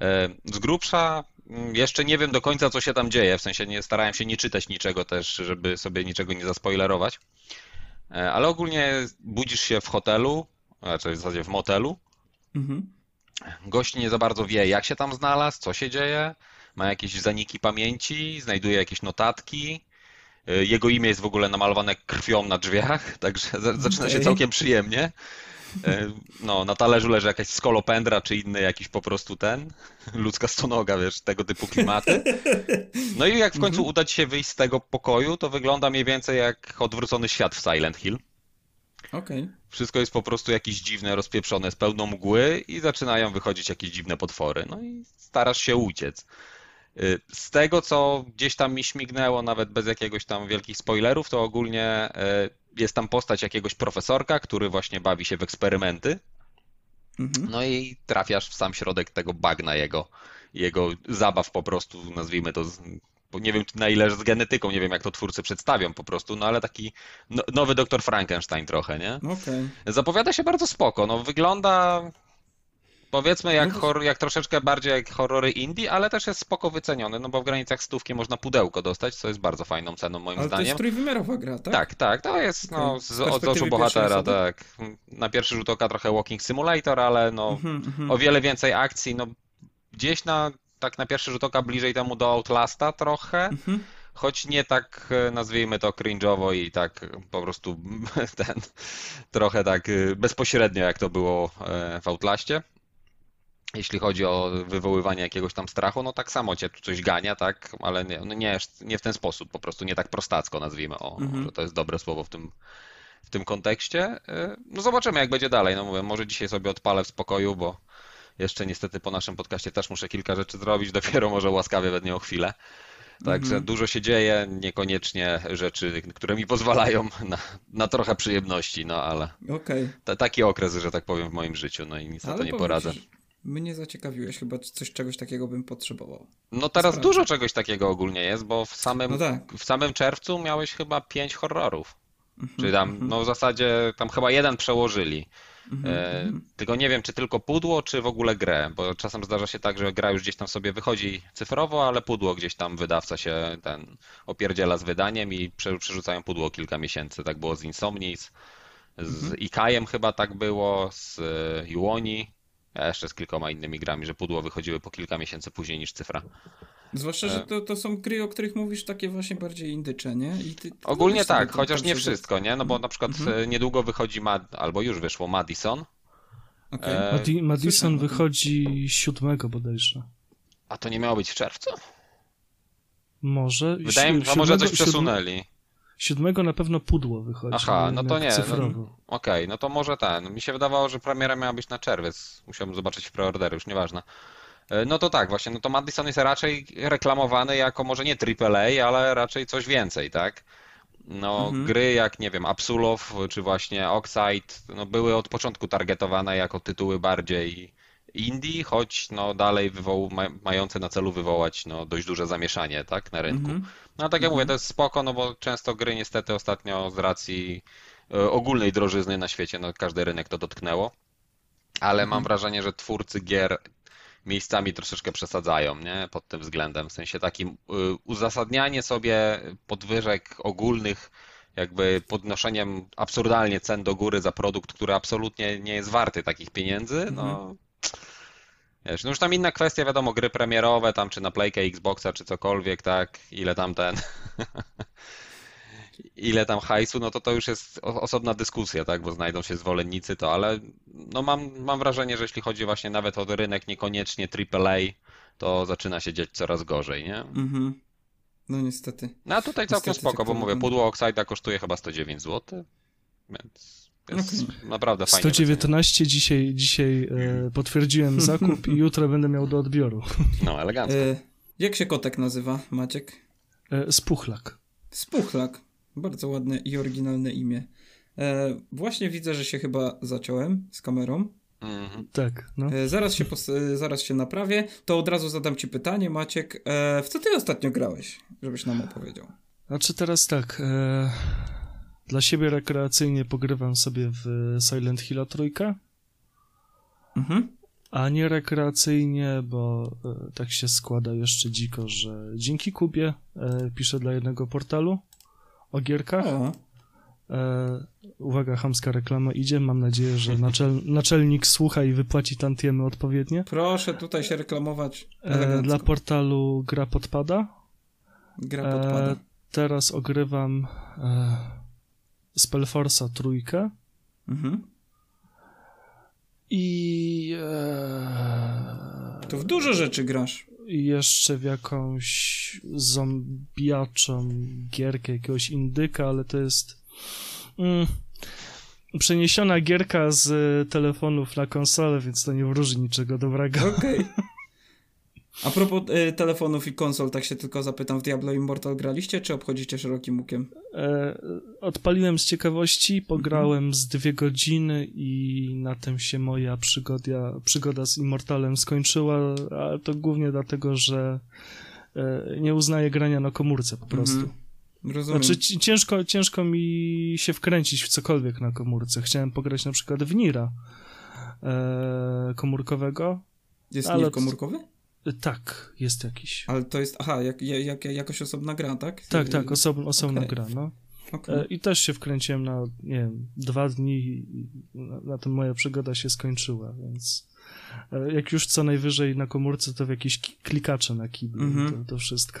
E, z grubsza mm, jeszcze nie wiem do końca, co się tam dzieje, w sensie nie starałem się nie czytać niczego też, żeby sobie niczego nie zaspoilerować. E, ale ogólnie budzisz się w hotelu, raczej w zasadzie w motelu. Mhm. Gość nie za bardzo wie, jak się tam znalazł, co się dzieje, ma jakieś zaniki pamięci, znajduje jakieś notatki. E, jego imię jest w ogóle namalowane krwią na drzwiach, także zaczyna okay. się całkiem przyjemnie. E, no, na talerzu leży jakaś skolopendra, czy inny jakiś po prostu ten, ludzka stonoga, wiesz, tego typu klimaty. No i jak w końcu mhm. uda ci się wyjść z tego pokoju, to wygląda mniej więcej jak odwrócony świat w Silent Hill. Okej. Okay. Wszystko jest po prostu jakieś dziwne, rozpieprzone, z pełną mgły i zaczynają wychodzić jakieś dziwne potwory. No i starasz się uciec. Y, z tego, co gdzieś tam mi śmignęło, nawet bez jakiegoś tam wielkich spoilerów, to ogólnie y, jest tam postać jakiegoś profesorka, który właśnie bawi się w eksperymenty. Mhm. No i trafiasz w sam środek tego bagna jego, jego zabaw po prostu, nazwijmy to, nie wiem na ile z genetyką, nie wiem jak to twórcy przedstawią po prostu, no ale taki no, nowy doktor Frankenstein trochę, nie? Okay. Zapowiada się bardzo spoko, no wygląda Powiedzmy jak, no horror, jak troszeczkę bardziej jak horrory indie, ale też jest spoko wyceniony, no bo w granicach stówki można pudełko dostać, co jest bardzo fajną ceną moim ale zdaniem. to jest trójwymiarowa gra, tak? Tak, tak, to jest no, z, z oczu bohatera, tak. Na pierwszy rzut oka trochę walking simulator, ale no mm -hmm. o wiele więcej akcji, no gdzieś na tak na pierwszy rzut oka bliżej temu do Outlasta trochę. Mm -hmm choć nie tak, e, nazwijmy to cringe'owo i tak po prostu ten, trochę tak e, bezpośrednio, jak to było e, w Outlaście. Jeśli chodzi o wywoływanie jakiegoś tam strachu, no tak samo cię tu coś gania, tak, ale nie, no nie, nie w ten sposób, po prostu nie tak prostacko nazwijmy, o, mhm. że to jest dobre słowo w tym, w tym kontekście. No zobaczymy, jak będzie dalej. No mówię, może dzisiaj sobie odpalę w spokoju, bo jeszcze niestety po naszym podcaście też muszę kilka rzeczy zrobić, dopiero może łaskawie będę o chwilę. Także -hmm. dużo się dzieje, niekoniecznie rzeczy, które mi pozwalają na, na trochę przyjemności, no ale okay. taki okres, że tak powiem, w moim życiu, no i nic ale na to nie poradzę. Mnie zaciekawiłeś, chyba coś czegoś takiego bym potrzebował. No teraz dużo czegoś takiego ogólnie jest, bo w samym, no tak. w samym czerwcu miałeś chyba pięć horrorów. Mm -hmm, Czyli tam, mm -hmm. no w zasadzie tam chyba jeden przełożyli. Mhm, e, mhm. tylko nie wiem, czy tylko pudło, czy w ogóle grę, bo czasem zdarza się tak, że gra już gdzieś tam sobie wychodzi cyfrowo, ale pudło gdzieś tam wydawca się ten opierdziela z wydaniem i przerzucają pudło kilka miesięcy. Tak było z Insomnis, z mhm. Ikajem chyba tak było, z Juoni, a jeszcze z kilkoma innymi grami, że pudło wychodziły po kilka miesięcy później niż cyfra. Zwłaszcza, że e. to, to są gry, o których mówisz, takie właśnie bardziej indycze, nie? Ty, ty Ogólnie tak, chociaż nie wszystko, nie? No bo na przykład mhm. E, niedługo wychodzi, Mad, albo już wyszło Madison. Okay. E... Madison wychodzi 7 bodajże. A to nie miało być w czerwcu? Może. Wydaje mi się, że może coś przesunęli. Siódmego na pewno pudło wychodzi. Aha, no to nie. No, Okej, okay, no to może ten. Mi się wydawało, że premiera miała być na czerwiec. Musiałbym zobaczyć w preordery, już nieważne. E, no to tak, właśnie, no to Madison jest raczej reklamowany jako może nie AAA, ale raczej coś więcej, tak? No, mhm. gry jak, nie wiem, Absolov czy właśnie Oxide, no, były od początku targetowane jako tytuły bardziej indie, choć no, dalej wywoł, mające na celu wywołać no, dość duże zamieszanie tak, na rynku. Mhm. No tak jak mhm. mówię, to jest spoko, no bo często gry niestety ostatnio z racji e, ogólnej drożyzny na świecie, no każdy rynek to dotknęło, ale mam wrażenie, że twórcy gier miejscami troszeczkę przesadzają, nie? Pod tym względem. W sensie takim y, uzasadnianie sobie podwyżek ogólnych jakby podnoszeniem absurdalnie cen do góry za produkt, który absolutnie nie jest warty takich pieniędzy, no mhm. Wiesz, no już tam inna kwestia, wiadomo, gry premierowe, tam czy na Playkę, Xboxa, czy cokolwiek, tak, ile tam ten ile tam hajsu, no to to już jest osobna dyskusja, tak, bo znajdą się zwolennicy to, ale no mam, mam wrażenie, że jeśli chodzi właśnie nawet o rynek niekoniecznie AAA, to zaczyna się dziać coraz gorzej, nie? Mhm. No niestety. No a tutaj całkiem niestety, spoko, bo mówię, pudło Oxide'a kosztuje chyba 109 zł, więc jest naprawdę fajnie. 119 dzisiaj, dzisiaj e, potwierdziłem zakup i jutro będę miał do odbioru. No, elegancko. E, jak się kotek nazywa, Maciek? E, Spuchlak. Spuchlak. Bardzo ładne i oryginalne imię. E, właśnie widzę, że się chyba zaciąłem z kamerą. Mhm. Tak. No. E, zaraz, się e, zaraz się naprawię. To od razu zadam ci pytanie, Maciek. E, w co ty ostatnio grałeś, żebyś nam opowiedział? Znaczy teraz tak. E, dla siebie rekreacyjnie pogrywam sobie w Silent Hill trójkę. Mhm. A nie rekreacyjnie, bo e, tak się składa jeszcze dziko, że dzięki Kubie piszę dla jednego portalu o gierkach. E, uwaga, hamska reklama idzie. Mam nadzieję, że naczel, naczelnik słucha i wypłaci tantiemy odpowiednie. Proszę tutaj się reklamować. E, dla portalu Gra Podpada. Gra e, Podpada. E, teraz ogrywam e, Spellforce'a trójkę. Mhm. I... E, to w dużo rzeczy grasz jeszcze w jakąś zombiaczą gierkę, jakiegoś indyka, ale to jest mm, przeniesiona gierka z telefonów na konsolę, więc to nie wróży niczego dobrego. Okej. Okay. A propos y, telefonów i konsol, tak się tylko zapytam, w Diablo Immortal graliście, czy obchodzicie szerokim łukiem? E, odpaliłem z ciekawości, pograłem mm -hmm. z dwie godziny i na tym się moja przygoda, przygoda z Immortalem skończyła, ale to głównie dlatego, że e, nie uznaję grania na komórce po prostu. Mm -hmm. Rozumiem. Znaczy ciężko, ciężko mi się wkręcić w cokolwiek na komórce. Chciałem pograć na przykład w Nira e, komórkowego. Jest ale... Nir komórkowy? Tak, jest jakiś. Ale to jest, aha, jak, jak, jakoś osobna gra, tak? Tak, tak, osob, osobna okay. gra, no. Okay. E, I też się wkręciłem na, nie wiem, dwa dni i na, na tym moja przygoda się skończyła, więc e, jak już co najwyżej na komórce, to w jakieś klikacze na kiblu, mm -hmm. to, to wszystko.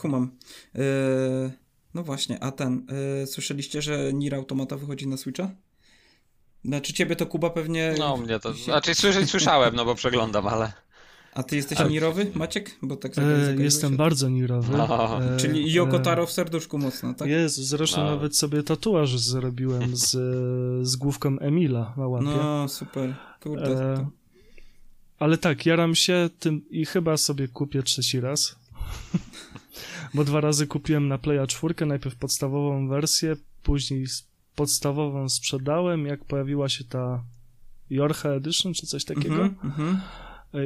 kumam. Yy, no właśnie, a ten, yy, słyszeliście, że Nier Automata wychodzi na Switcha? Znaczy ciebie to Kuba pewnie... No mnie to, znaczy słyszeć słyszałem, no bo przeglądam, ale... A ty jesteś a... nirowy, Maciek? Bo tak e, Jestem bardzo nirowy. No. E, Czyli Yoko Taro w serduszku mocno, tak? Jest, zresztą no. nawet sobie tatuaż zrobiłem z, z główką Emila na łapie. No, super. Kurde. E, ale tak, jaram się tym i chyba sobie kupię trzeci raz. Bo dwa razy kupiłem na Playa 4, najpierw podstawową wersję, później podstawową sprzedałem, jak pojawiła się ta Jorcha Edition, czy coś takiego. Mm -hmm,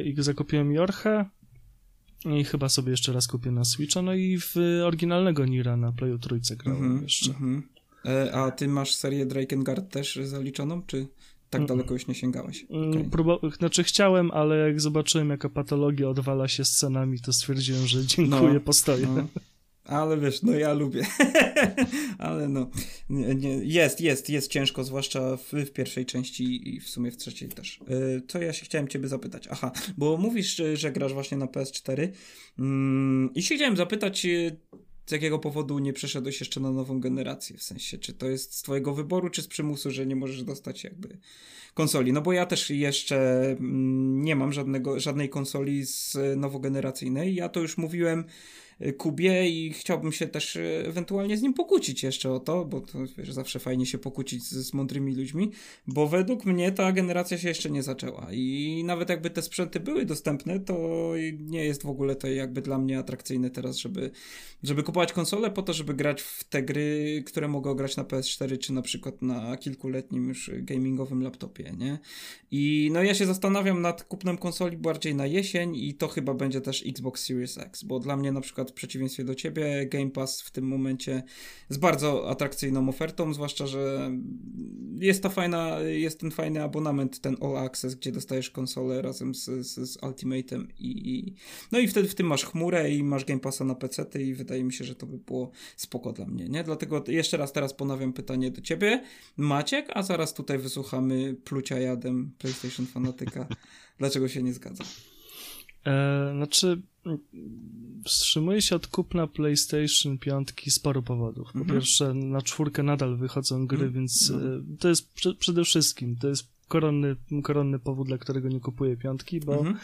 I zakupiłem Jorchę i chyba sobie jeszcze raz kupię na Switcha, no i w oryginalnego Nira na Playu trójce grałem mm -hmm, jeszcze. Mm -hmm. A ty masz serię Drakengard też zaliczoną, czy tak mm. daleko już nie sięgałeś? Okay. Próba- znaczy chciałem, ale jak zobaczyłem jaka patologia odwala się scenami, to stwierdziłem, że dziękuję, no, postoję. No. Ale wiesz, no ja lubię. Ale no, nie, nie, jest, jest, jest ciężko, zwłaszcza w, w, pierwszej części i w sumie w trzeciej też. Yy, to ja się chciałem ciebie zapytać. Aha, bo mówisz, że, grasz właśnie na PS4 yy, mm, i się chciałem zapytać, yy, z jakiego powodu nie przeszedłeś jeszcze na nową generację? W sensie, czy to jest z twojego wyboru, czy z przymusu, że nie możesz dostać jakby konsoli? No bo ja też jeszcze mm, nie mam żadnego, żadnej konsoli z nowogeneracyjnej. Ja to już mówiłem Kubie i chciałbym się też e, ewentualnie z nim pokłócić jeszcze o to, bo to wiesz, zawsze fajnie się pokłócić z, z mądrymi ludźmi, bo według mnie ta generacja się jeszcze nie zaczęła i nawet jakby te sprzęty były dostępne, to nie jest w ogóle to jakby dla mnie atrakcyjne teraz, żeby, żeby kupować konsolę po to, żeby grać w te gry, które mogę grać na PS4 czy na przykład na kilkuletnim już gamingowym laptopie, nie? I no ja się zastanawiam nad kupnem konsoli bardziej na jesień i to chyba będzie też Xbox Series X, bo dla mnie na przykład w przeciwieństwie do ciebie, Game Pass w tym momencie jest bardzo atrakcyjną ofertą, zwłaszcza, że jest ta fajna, jest ten fajny abonament, ten All Access, gdzie dostajesz konsolę razem z, z, z Ultimate'em i, i, no i wtedy w tym masz chmurę i masz Game Passa na PC i wydaje mi się, że to by było spoko dla mnie, nie? Dlatego jeszcze raz teraz ponawiam pytanie do ciebie, Maciek, a zaraz tutaj wysłuchamy plucia jadem PlayStation Fanatyka. Dlaczego się nie zgadza? E, znaczy, wstrzymuję się od kupna PlayStation 5 z paru powodów. Po mhm. pierwsze, na czwórkę nadal wychodzą gry, mhm. więc mhm. to jest pr przede wszystkim, to jest koronny, koronny powód, dla którego nie kupuję piątki, bo mhm.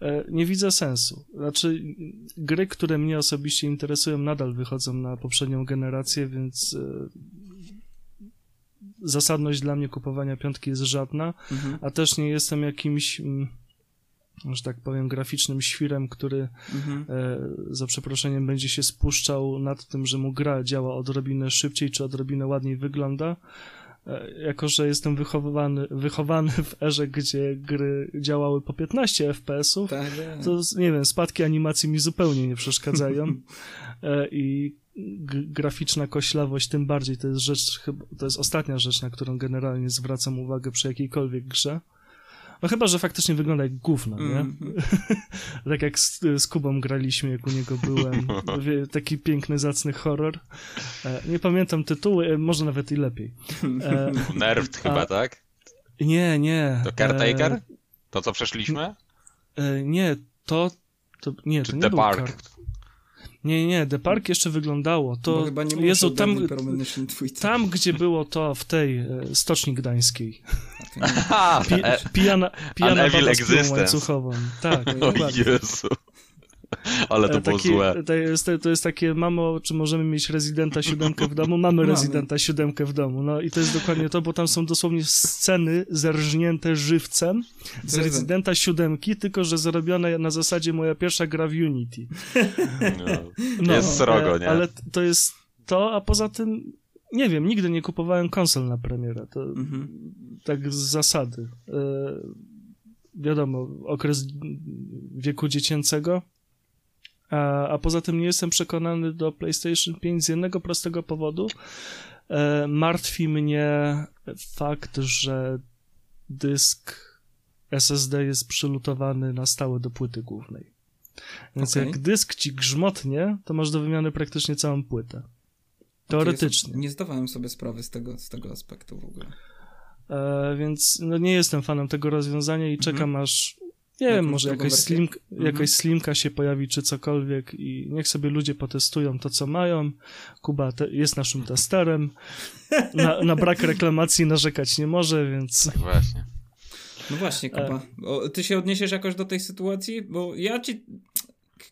E, nie widzę sensu. Znaczy, gry, które mnie osobiście interesują, nadal wychodzą na poprzednią generację, więc e, zasadność dla mnie kupowania piątki jest żadna, mhm. a też nie jestem jakimś mm, że tak powiem, graficznym świrem, który mhm. e, za przeproszeniem będzie się spuszczał nad tym, że mu gra działa odrobinę szybciej czy odrobinę ładniej wygląda. E, jako, że jestem wychowany, wychowany w erze, gdzie gry działały po 15 FPS-ów, tak, to nie wiem, spadki animacji mi zupełnie nie przeszkadzają. e, I graficzna koślawość tym bardziej to jest rzecz, to jest ostatnia rzecz, na którą generalnie zwracam uwagę przy jakiejkolwiek grze. No chyba, że faktycznie wygląda jak gówno, nie? Mm. tak jak z, z, Kubą graliśmy, jak u niego byłem. Taki piękny, zacny horror. E, nie pamiętam tytułu, e, może nawet i lepiej. E, Nerved chyba, a, tak? Nie, nie. To Caretaker? E, to, co przeszliśmy? E, nie, to... to nie, Czy to nie The Park? Nie, nie, The Park jeszcze wyglądało. To Bo chyba nie Jezu, tam, tam, gdzie było to w tej e, stoczni gdańskiej. Pi, pijana pijana baba z łańcuchową. Tak, o Jezu. Ale to było złe. To jest, to jest takie, mamo, czy możemy mieć rezydenta siódemkę w domu? Mamy rezydenta siódemkę w domu. No i to jest dokładnie to, bo tam są dosłownie sceny zerżnięte żywcem z rezydenta siódemki, tylko że zrobione na zasadzie moja pierwsza gra w Unity. No, no jest srogo, nie? Ale to jest to, a poza tym nie wiem, nigdy nie kupowałem konsol na premierę. To mhm. tak z zasady. E, wiadomo, okres wieku dziecięcego a, a poza tym nie jestem przekonany do PlayStation 5 z jednego prostego powodu. E, martwi mnie fakt, że dysk SSD jest przylutowany na stałe do płyty głównej. Więc okay. jak dysk ci grzmotnie, to masz do wymiany praktycznie całą płytę. Teoretycznie. Okay, nie zdawałem sobie sprawy z tego, z tego aspektu w ogóle. E, więc no nie jestem fanem tego rozwiązania i czekam mhm. aż Nie wiem, może jakaś, slim, mhm. jakaś slimka się pojawi, czy cokolwiek i niech sobie ludzie potestują to, co mają. Kuba te, jest naszym testerem. Na, na, brak reklamacji narzekać nie może, więc... Tak właśnie. No właśnie, Kuba. O, ty się odniesiesz jakoś do tej sytuacji? Bo ja ci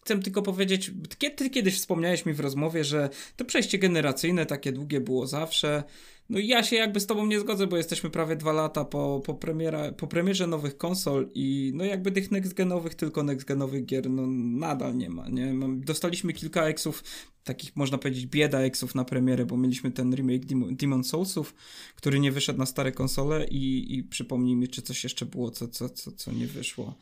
chcę tylko powiedzieć, ty kiedyś wspomniałeś mi w rozmowie, że to przejście generacyjne takie długie było zawsze. No i ja się jakby z tobą nie zgodzę, bo jesteśmy prawie dwa lata po, po, premiera, po premierze nowych konsol i no jakby tych next-genowych, tylko next-genowych gier no nadal nie ma, nie? Dostaliśmy kilka eksów, takich można powiedzieć bieda eksów na premierę, bo mieliśmy ten remake Demon, Soulsów, który nie wyszedł na stare konsole i, i przypomnij mi, czy coś jeszcze było, co, co, co, co nie wyszło.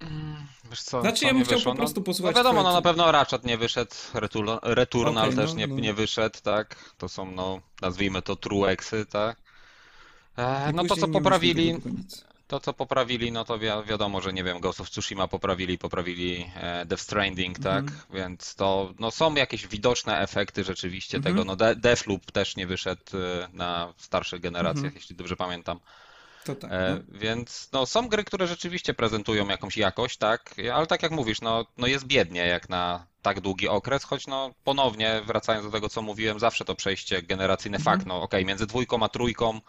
Mm, wiesz co, znaczy co ja bym chciał wyszło? po prostu no, posłuchać. No wiadomo, no na pewno Ratchet nie wyszedł, Returnal, Returnal też no, nie, no. nie wyszedł, tak? To są, no, nazwijmy to trueksy, tak? E, no to co poprawili, to co poprawili, no to wi wiadomo, że nie wiem, Ghost of Tsushima poprawili, poprawili e, Death Stranding, tak? -hmm. Więc to, no są jakieś widoczne efekty rzeczywiście -hmm. tego, no De Deathloop też nie wyszedł e, na starszych generacjach, -hmm. jeśli dobrze pamiętam. Tak, e, no. Więc no, są gry, które rzeczywiście prezentują jakąś jakość, tak, ale tak jak mówisz, no, no jest biednie jak na tak długi okres, choć no ponownie wracając do tego, co mówiłem, zawsze to przejście generacyjne mhm. fakt, no okej, okay, między dwójką a trójką,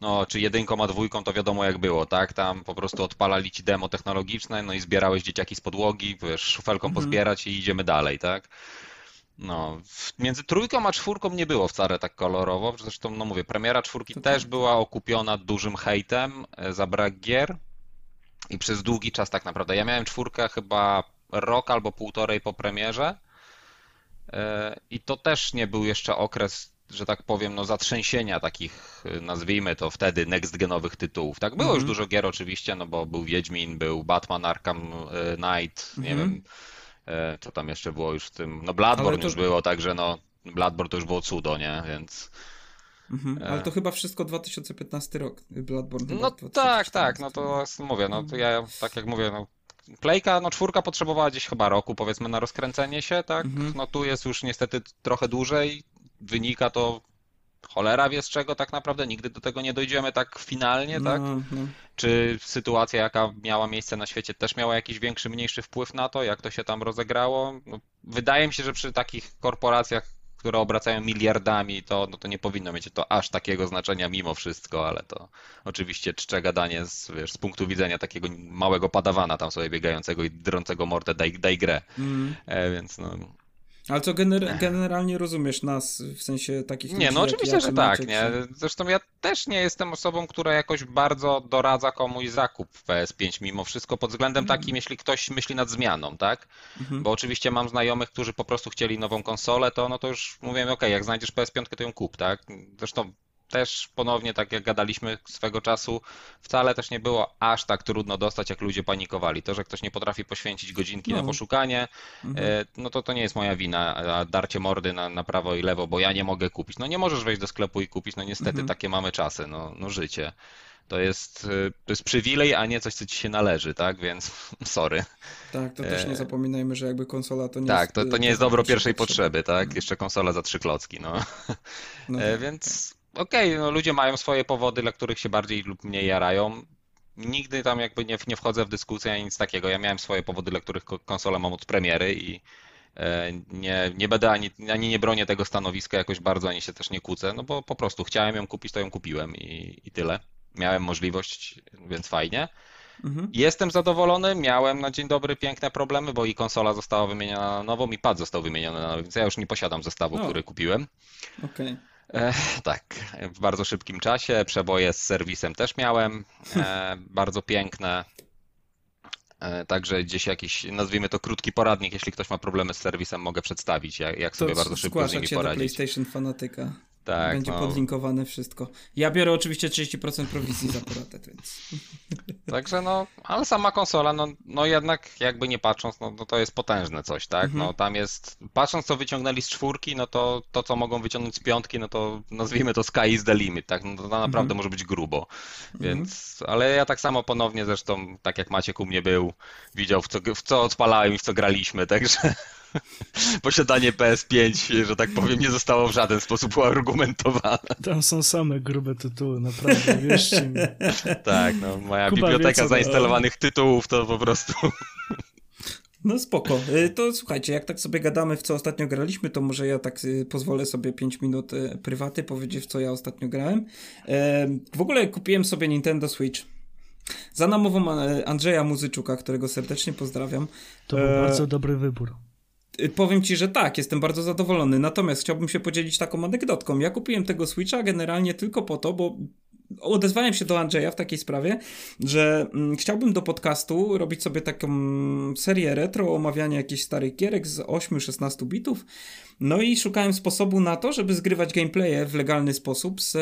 no czy jedynką a dwójką to wiadomo jak było, tak, tam po prostu odpalali ci demo technologiczne, no i zbierałeś dzieciaki z podłogi, wiesz, szufelką mhm. pozbierać i idziemy dalej, tak. No, między trójką a czwórką nie było wcale tak kolorowo. Zresztą, no mówię, premiera czwórki to też tak. była okupiona dużym hejtem e, za brak gier i przez długi czas tak naprawdę. Ja miałem czwórkę chyba rok albo półtorej po premierze e, i to też nie był jeszcze okres, że tak powiem, no zatrzęsienia takich, e, nazwijmy to wtedy, next-genowych tytułów. Tak, było mm -hmm. już mhm. dużo gier oczywiście, no bo był Wiedźmin, był Batman Arkham Knight, nie mm -hmm. wiem E, co tam jeszcze było już w tym, no Bloodborne to... już było, także no Bloodborne to już było cudo, nie, więc... Mhm, e. ale to chyba wszystko 2015 rok, Bloodborne. No tak, tak, no to mówię, no to ja tak jak mówię, no Playka, no czwórka potrzebowała gdzieś chyba roku, powiedzmy, na rozkręcenie się, tak? Mhm. No tu jest już niestety trochę dłużej, wynika to cholera wie z czego tak naprawdę, nigdy do tego nie dojdziemy tak finalnie, no, tak? No. Czy sytuacja, jaka miała miejsce na świecie, też miała jakiś większy, mniejszy wpływ na to, jak to się tam rozegrało? No, wydaje mi się, że przy takich korporacjach, które obracają miliardami, to, no to nie powinno mieć to aż takiego znaczenia mimo wszystko, ale to oczywiście czcze gadanie z, wiesz, z punktu widzenia takiego małego padawana tam sobie biegającego i drącego mordę daj, daj grę. Mm. E, więc no, ale co gener generalnie rozumiesz nas w sensie takich Nie, no oczywiście, że tak, nie. Zresztą ja też nie jestem osobą, która jakoś bardzo doradza komuś zakup w PS5 mimo wszystko pod względem mm. takim, jeśli ktoś myśli nad zmianą, tak? -hmm. Bo oczywiście mam znajomych, którzy po prostu chcieli nową konsolę, to no to już mówię, ok, jak znajdziesz PS5, to ją kup, tak? Zresztą też ponownie, tak jak gadaliśmy swego czasu, wcale też nie było aż tak trudno dostać, jak ludzie panikowali. To, że ktoś nie potrafi poświęcić godzinki no. na poszukanie, mhm. E, no to to nie jest moja wina, a darcie mordy na, na prawo i lewo, bo ja nie mogę kupić. No nie możesz wejść do sklepu i kupić, no niestety mhm. takie mamy czasy, no, no życie. To jest, e, to jest przywilej, a nie coś, co ci się należy, tak? Więc sorry. Tak, to też nie e, zapominajmy, że jakby konsola to nie tak, jest... Tak, to, to nie jest dobro pierwszej potrzeby, tak? Mhm. Jeszcze konsola za trzy klocki, no. no tak, Więc okej, okay, no ludzie mają swoje powody, dla których się bardziej lub mniej jarają. Nigdy tam jakby nie, nie wchodzę w dyskusję ani nic takiego. Ja miałem swoje powody, dla których konsolę mam od premiery i e, nie, nie będę ani, ani nie bronię tego stanowiska jakoś bardzo, ani się też nie kłócę, no bo po prostu chciałem ją kupić, to ją kupiłem i, i tyle. Miałem możliwość, więc fajnie. Mhm. Jestem zadowolony, miałem na dzień dobry piękne problemy, bo i konsola została wymieniona na nową, i pad został wymieniony na nową, więc ja już nie posiadam zestawu, który kupiłem. Okej. Okay. E, tak, w bardzo szybkim czasie. Przeboje z serwisem też miałem. E, bardzo piękne. E, także gdzieś jakiś, nazwijmy to krótki poradnik, jeśli ktoś ma problemy z serwisem, mogę przedstawić, jak, jak sobie bardzo szybko z nimi poradzić. do PlayStation Fanatyka. Tak, Będzie no. podlinkowane wszystko. Ja biorę oczywiście 30% prowizji za poradę, więc... Także no, ale sama konsola, no, no jednak jakby nie patrząc, no, no to jest potężne coś, tak? Mhm. No tam jest, patrząc co wyciągnęli z czwórki, no to to co mogą wyciągnąć z piątki, no to nazwijmy to sky is the limit, tak? No to naprawdę mhm. może być grubo. Więc, mhm. ale ja tak samo ponownie zresztą, tak jak Maciek u mnie był, widział w co, w co odpalałem i w co graliśmy, także... posiadanie PS5, że tak powiem, nie zostało w żaden sposób uargumentowane. Tam są same grube tytuły, naprawdę, wierzcie mi. Tak, no moja Kuba biblioteka wie, zainstalowanych tytułów to po prostu... No spoko. Y, to słuchajcie, jak tak sobie gadamy, w co ostatnio graliśmy, to może ja tak y, pozwolę sobie 5 minut y, prywaty powiedzieć, w co ja ostatnio grałem. W ogóle kupiłem sobie Nintendo Switch. Za namową Andrzeja Muzyczuka, którego serdecznie pozdrawiam. To był e... bardzo dobry wybór. Powiem ci, że tak, jestem bardzo zadowolony. Natomiast chciałbym się podzielić taką anegdotką. Ja kupiłem tego Switcha generalnie tylko po to, bo odezwałem się do Andrzeja w takiej sprawie, że mm, chciałbym do podcastu robić sobie taką serię retro, omawiania jakichś starych gierek z 8-16 bitów. No i szukałem sposobu na to, żeby zgrywać gameplaye w legalny sposób z,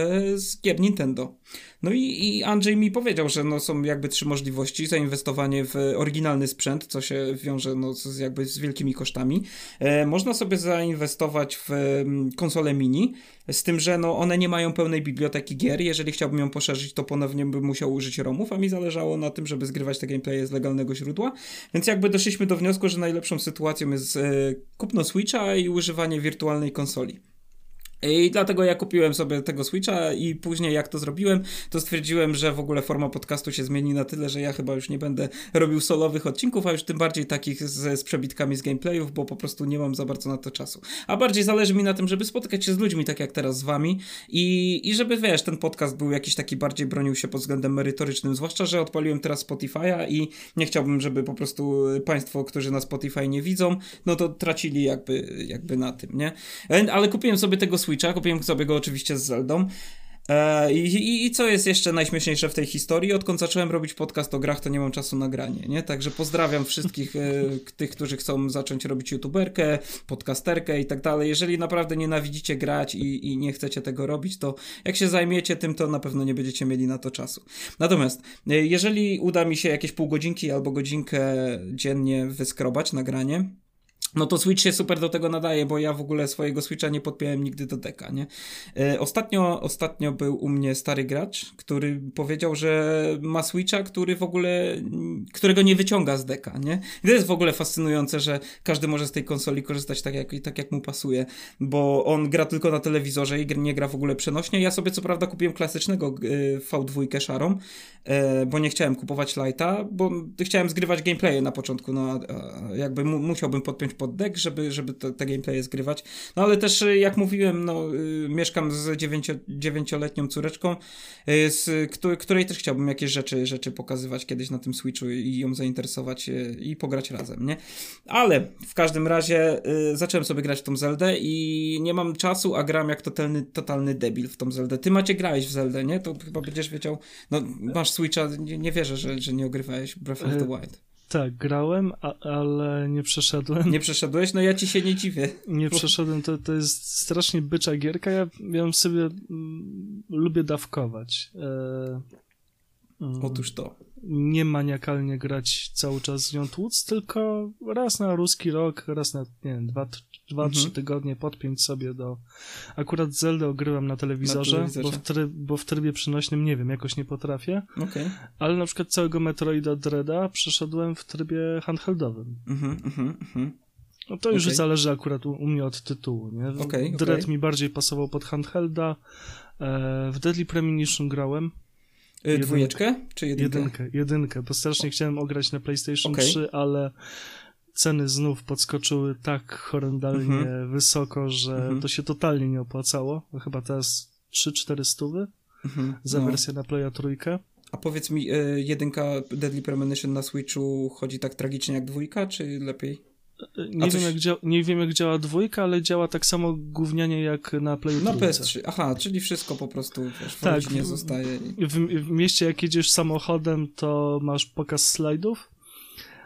z gier Nintendo. No i, i Andrzej mi powiedział, że no są jakby trzy możliwości. Zainwestowanie w oryginalny sprzęt, co się wiąże no z, jakby z wielkimi kosztami. E, można sobie zainwestować w mm, konsole mini, z tym, że no one nie mają pełnej biblioteki gier. Jeżeli chciałbym ją poszerzyć, to ponownie bym musiał użyć ROMów, a mi zależało na tym, żeby zgrywać te gameplaye z legalnego źródła. Więc jakby doszliśmy do wniosku, że najlepszą sytuacją jest e, kupno Switcha i używanie wirtualnej konsoli. I dlatego ja kupiłem sobie tego Switcha i później jak to zrobiłem, to stwierdziłem, że w ogóle forma podcastu się zmieni na tyle, że ja chyba już nie będę robił solowych odcinków, a już tym bardziej takich z, z przebitkami z gameplayów, bo po prostu nie mam za bardzo na to czasu. A bardziej zależy mi na tym, żeby spotykać się z ludźmi, tak jak teraz z wami i, i żeby, wiesz, ten podcast był jakiś taki bardziej bronił się pod względem merytorycznym, zwłaszcza, że odpaliłem teraz Spotify'a i nie chciałbym, żeby po prostu państwo, którzy na Spotify nie widzą, no to tracili jakby, jakby na tym, nie? Ale kupiłem sobie tego Switcha Switcha, kupiłem sobie go oczywiście z Zeldą. E, I, I, co jest jeszcze najśmieszniejsze w tej historii? Odkąd zacząłem robić podcast o grach, to nie mam czasu na granie, nie? Także pozdrawiam wszystkich e, tych, którzy chcą zacząć robić youtuberkę, podcasterkę i tak dalej. Jeżeli naprawdę nienawidzicie grać i, i nie chcecie tego robić, to jak się zajmiecie tym, to na pewno nie będziecie mieli na to czasu. Natomiast e, jeżeli uda mi się jakieś pół godzinki albo godzinkę dziennie wyskrobać nagranie, no to Switch się super do tego nadaje, bo ja w ogóle swojego Switcha nie podpiąłem nigdy do deka, nie? E, ostatnio, ostatnio był u mnie stary gracz, który powiedział, że ma Switcha, który w ogóle, którego nie wyciąga z deka, nie? I to jest w ogóle fascynujące, że każdy może z tej konsoli korzystać tak jak, tak jak mu pasuje, bo on gra tylko na telewizorze i nie gra w ogóle przenośnie. Ja sobie co prawda kupiłem klasycznego e, V2 szarą, e, bo nie chciałem kupować Lighta, bo chciałem zgrywać gameplaye na początku, no jakby mu, musiałbym podpiąć pod deck, żeby, żeby te, te gameplaye zgrywać. No ale też, y, jak mówiłem, no, y, mieszkam z dziewięcio, dziewięcioletnią córeczką, y, z której też chciałbym jakieś rzeczy, rzeczy pokazywać kiedyś na tym Switchu i ją zainteresować i pograć razem, nie? Ale w każdym razie zacząłem sobie grać w tą Zeldę i nie mam czasu, a gram jak totalny, totalny debil w tą Zeldę. Ty Macie grałeś w Zeldę, nie? To chyba będziesz wiedział, no masz Switcha, nie, nie wierzę, że, że nie ogrywałeś Breath of the Wild. Tak, grałem, a, ale nie przeszedłem. Nie przeszedłeś? No ja ci się nie dziwię. Nie przeszedłem, to, to jest strasznie bycza gierka. Ja, ja sobie mm, lubię dawkować. E, mm, Otóż to. Nie maniakalnie grać cały czas z nią tłuc, tylko raz na ruski rok, raz na, nie wiem, dwa, dwa, mhm. trzy tygodnie podpiąć sobie do... Akurat Zelda ogrywam na telewizorze, na bo, w tryb, bo w trybie przenośnym nie wiem, jakoś nie potrafię. Okay. Ale na przykład całego Metroida Dreada przeszedłem w trybie handheldowym. Mhm, mhm, mhm. No to już okay. zależy akurat u, u, mnie od tytułu, nie? Okay, Dread okay. mi bardziej pasował pod handhelda. E, w Deadly Premonition grałem. E, jedynkę, dwójeczkę czy jedynkę? Jedynkę, jedynkę, bo strasznie chciałem ograć na PlayStation okay. 3, ale ceny znów podskoczyły tak horrendalnie mhm. wysoko, że mhm. to się totalnie nie opłacało. Chyba teraz 3-4 stówy mhm. za no. wersję na Playa trójkę. A powiedz mi, y, jedynka Deadly Premonition na Switchu chodzi tak tragicznie jak dwójka, czy lepiej? E, nie, coś... wiem, jak dzia- nie wiem jak działa dwójka, ale działa tak samo gównianie jak na Play Na PS3, aha, czyli wszystko po prostu wiesz, tak, nie zostaje. W, w mieście jak jedziesz samochodem, to masz pokaz slajdów,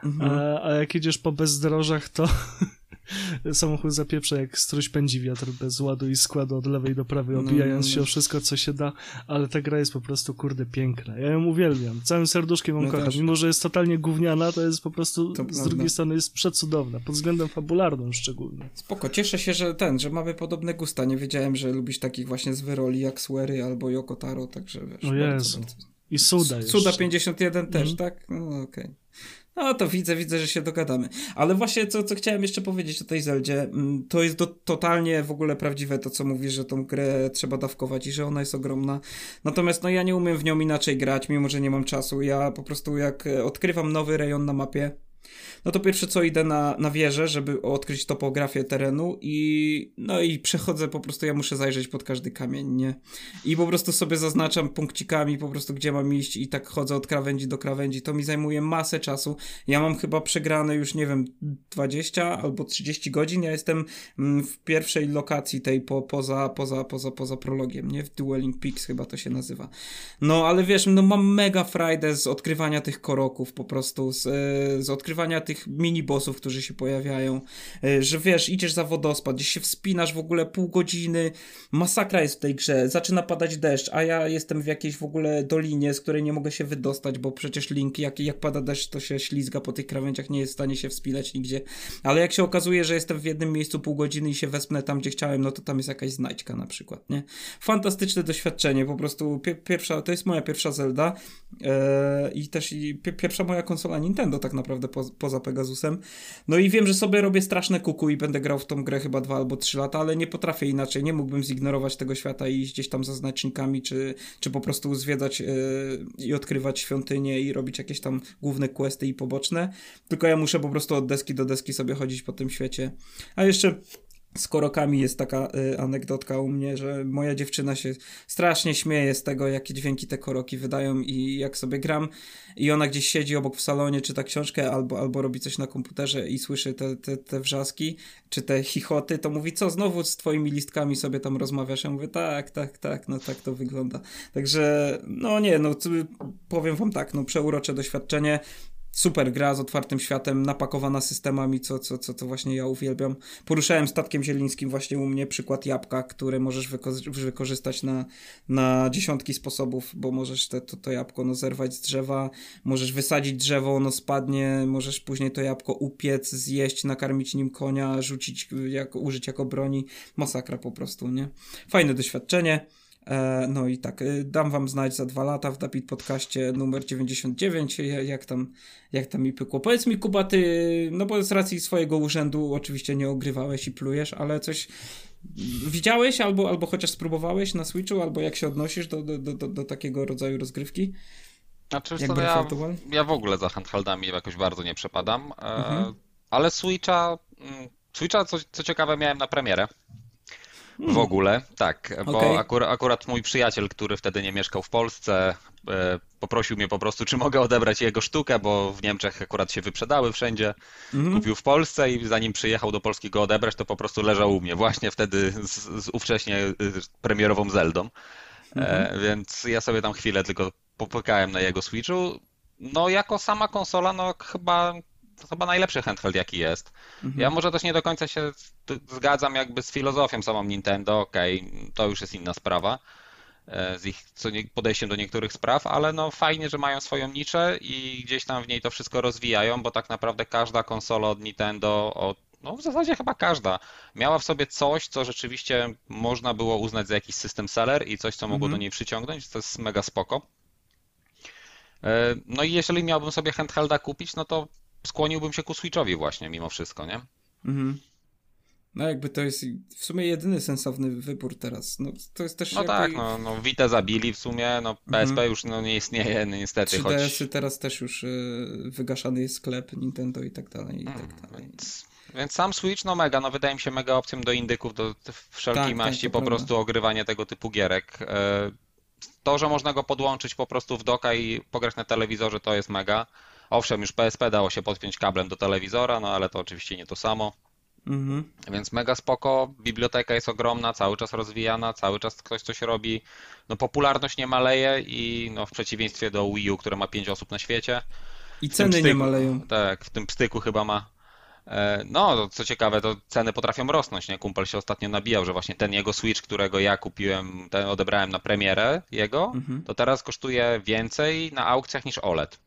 Mhm. A, a jak jedziesz po bezdrożach, to samochód zapieprza jak struś pędzi wiatr bez ładu i składu od lewej do prawej, no, obijając no, no, się o wszystko, co się da, ale ta gra jest po prostu, kurde, piękna. Ja ją uwielbiam. Całym serduszkiem ją no kocham. Mimo, że jest totalnie gówniana, to jest po prostu, to z prawda. drugiej strony jest przecudowna, pod względem fabularnym szczególnie. Spoko, cieszę się, że ten, że mamy podobne gusta. Nie wiedziałem, że lubisz takich właśnie z wyroli jak Swery albo Yoko Taro, także wiesz. O Jezu. Bardzo, bardzo. I Suda Suda 51 też, mhm. tak? No okej. Okay. No to widzę, widzę, że się dogadamy. Ale właśnie co, co chciałem jeszcze powiedzieć o tej Zeldzie, mm, to jest do, totalnie w ogóle prawdziwe to, co mówisz, że tą grę trzeba dawkować i że ona jest ogromna. Natomiast no ja nie umiem w nią inaczej grać, mimo że nie mam czasu. Ja po prostu jak odkrywam nowy rejon na mapie, no to pierwsze co idę na, na wieżę, żeby odkryć topografię terenu i no i przechodzę po prostu, ja muszę zajrzeć pod każdy kamień, nie? I po prostu sobie zaznaczam punkcikami po prostu gdzie mam iść i tak chodzę od krawędzi do krawędzi, to mi zajmuje masę czasu. Ja mam chyba przegrane już, nie wiem, 20 albo 30 godzin, ja jestem mm, w pierwszej lokacji tej po, poza, poza, poza, poza prologiem, nie? W Dueling Peaks chyba to się nazywa. No ale wiesz, no mam mega frajdę z odkrywania tych koroków po prostu, z, e, z odkrywania tych mini-bossów, którzy się pojawiają, e, że wiesz, idziesz za wodospad, gdzieś się wspinasz w ogóle pół godziny, masakra jest w tej grze, zaczyna padać deszcz, a ja jestem w jakiejś w ogóle dolinie, z której nie mogę się wydostać, bo przecież Link, jak, jak pada deszcz, to się ślizga po tych krawędziach, nie jest w stanie się wspinać nigdzie, ale jak się okazuje, że jestem w jednym miejscu pół godziny i się wespnę tam, gdzie chciałem, no to tam jest jakaś znajdźka na przykład, nie? Fantastyczne doświadczenie, po prostu pierwsza, to jest moja pierwsza Zelda e, i też i pierwsza moja konsola Nintendo tak naprawdę po, poza Pegasusem. No i wiem, że sobie robię straszne kuku i będę grał w tą grę chyba dwa albo trzy lata, ale nie potrafię inaczej. Nie mógłbym zignorować tego świata i iść gdzieś tam za znacznikami, czy, czy po prostu zwiedzać yy, i odkrywać świątynie i robić jakieś tam główne questy i poboczne. Tylko ja muszę po prostu od deski do deski sobie chodzić po tym świecie. A jeszcze z korokami jest taka y, anegdotka u mnie, że moja dziewczyna się strasznie śmieje z tego, jakie dźwięki te koroki wydają i jak sobie gram i ona gdzieś siedzi obok w salonie, czyta książkę albo, albo robi coś na komputerze i słyszy te, te, te wrzaski czy te chichoty, to mówi, co, znowu z twoimi listkami sobie tam rozmawiasz? Ja mówię, tak, tak, tak, no tak to wygląda. Także, no nie, no powiem wam tak, no przeurocze doświadczenie super gra z otwartym światem, napakowana systemami, co, co, co, co właśnie ja uwielbiam. Poruszałem statkiem zielińskim właśnie u mnie przykład jabłka, które możesz wyko- wykorzystać na, na dziesiątki sposobów, bo możesz te, to, to jabłko no, zerwać z drzewa, możesz wysadzić drzewo, ono spadnie, możesz później to jabłko upiec, zjeść, nakarmić nim konia, rzucić, jak, użyć jako broni. Masakra po prostu, nie? Fajne doświadczenie. E, no i tak, e, dam wam znać za dwa lata w Dapit Podcaście numer 99, jak tam, jak tam mi pykło. Powiedz mi, Kuba, ty, no bo z racji swojego urzędu oczywiście nie ogrywałeś i plujesz, ale coś widziałeś albo, albo chociaż spróbowałeś na Switchu, albo jak się odnosisz do, do, do, do takiego rodzaju rozgrywki? Znaczy, jak co, ja, ja w ogóle za handheldami jakoś bardzo nie przepadam, e, mhm. ale Switcha, mm, Switcha co, co ciekawe miałem na premierę. Hmm. W ogóle, tak, bo okay. akurat, akurat mój przyjaciel, który wtedy nie mieszkał w Polsce, e, poprosił mnie po prostu, czy mogę odebrać jego sztukę, bo w Niemczech akurat się wyprzedały wszędzie. Mm. Kupił w Polsce i zanim przyjechał do Polski go odebrać, to po prostu leżał u mnie, właśnie wtedy z, z ówcześnie y, premierową Zeldą. Mm. Więc ja sobie tam chwilę tylko popykałem na jego Switchu. No, jako sama konsola, no chyba to chyba najlepszy handheld jaki jest. Mhm. Ja może też nie do końca się zgadzam jakby z filozofią samą Nintendo, okej, okay, to już jest inna sprawa e, z ich podejściem do niektórych spraw, ale no fajnie, że mają swoją niszę i gdzieś tam w niej to wszystko rozwijają, bo tak naprawdę każda konsola od Nintendo, od, no w zasadzie chyba każda, miała w sobie coś, co rzeczywiście można było uznać za jakiś system seller i coś, co mogło mhm. do niej przyciągnąć, to jest mega spoko. E, no i jeżeli miałbym sobie handhelda kupić, no to skłoniłbym się ku Switchowi właśnie mimo wszystko, nie? Mhm. No jakby to jest w sumie jedyny sensowny wybór teraz. No to jest też No jakby... tak, no, no Vita zabili w sumie, no PSP mhm. już no, nie istnieje niestety. 3DS-y choć... teraz też już y, wygaszany jest sklep Nintendo i tak dalej i tak hmm, dalej. Więc, więc, sam Switch no mega, no wydaje mi się mega opcją do indyków, do wszelkiej tak, tak maści tak, po prawda. prostu ogrywanie tego typu gierek. E, to, że można go podłączyć po prostu w doka i pograć na telewizorze to jest mega. Owszem, już PSP dało się podpiąć kablem do telewizora, no ale to oczywiście nie to samo. Mhm. Więc mega spoko, biblioteka jest ogromna, cały czas rozwijana, cały czas ktoś coś robi. No popularność nie maleje i no w przeciwieństwie do Wii U, które ma 5 osób na świecie. I ceny pstyku, nie maleją. Tak, w tym pstyku chyba ma. E, no, co ciekawe, to ceny potrafią rosnąć, nie? Kumpel się ostatnio nabijał, że właśnie ten jego Switch, którego ja kupiłem, ten odebrałem na premierę jego, mhm. to teraz kosztuje więcej na aukcjach niż OLED.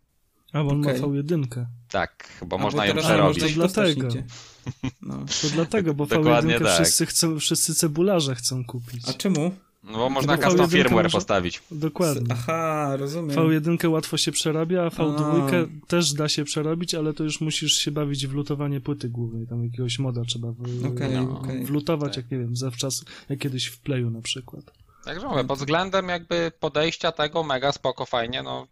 A, bo on okay. ma V1. Tak, bo A, można ją przerobić. To dlatego. No. To dlatego, bo V1 tak. wszyscy, chcą, wszyscy cebularze chcą kupić. A czemu? No bo można custom firmware może... postawić. Dokładnie. Aha, rozumiem. V1 łatwo się przerabia, a V2 a. też da się przerobić, ale to już musisz się bawić w lutowanie płyty głównej. Tam jakiegoś moda trzeba w... okay, no, okay. wlutować, tak. jak nie wiem, zawczas, jak kiedyś w Playu na przykład. Także mówię, pod względem jakby podejścia tego mega spoko, fajnie, no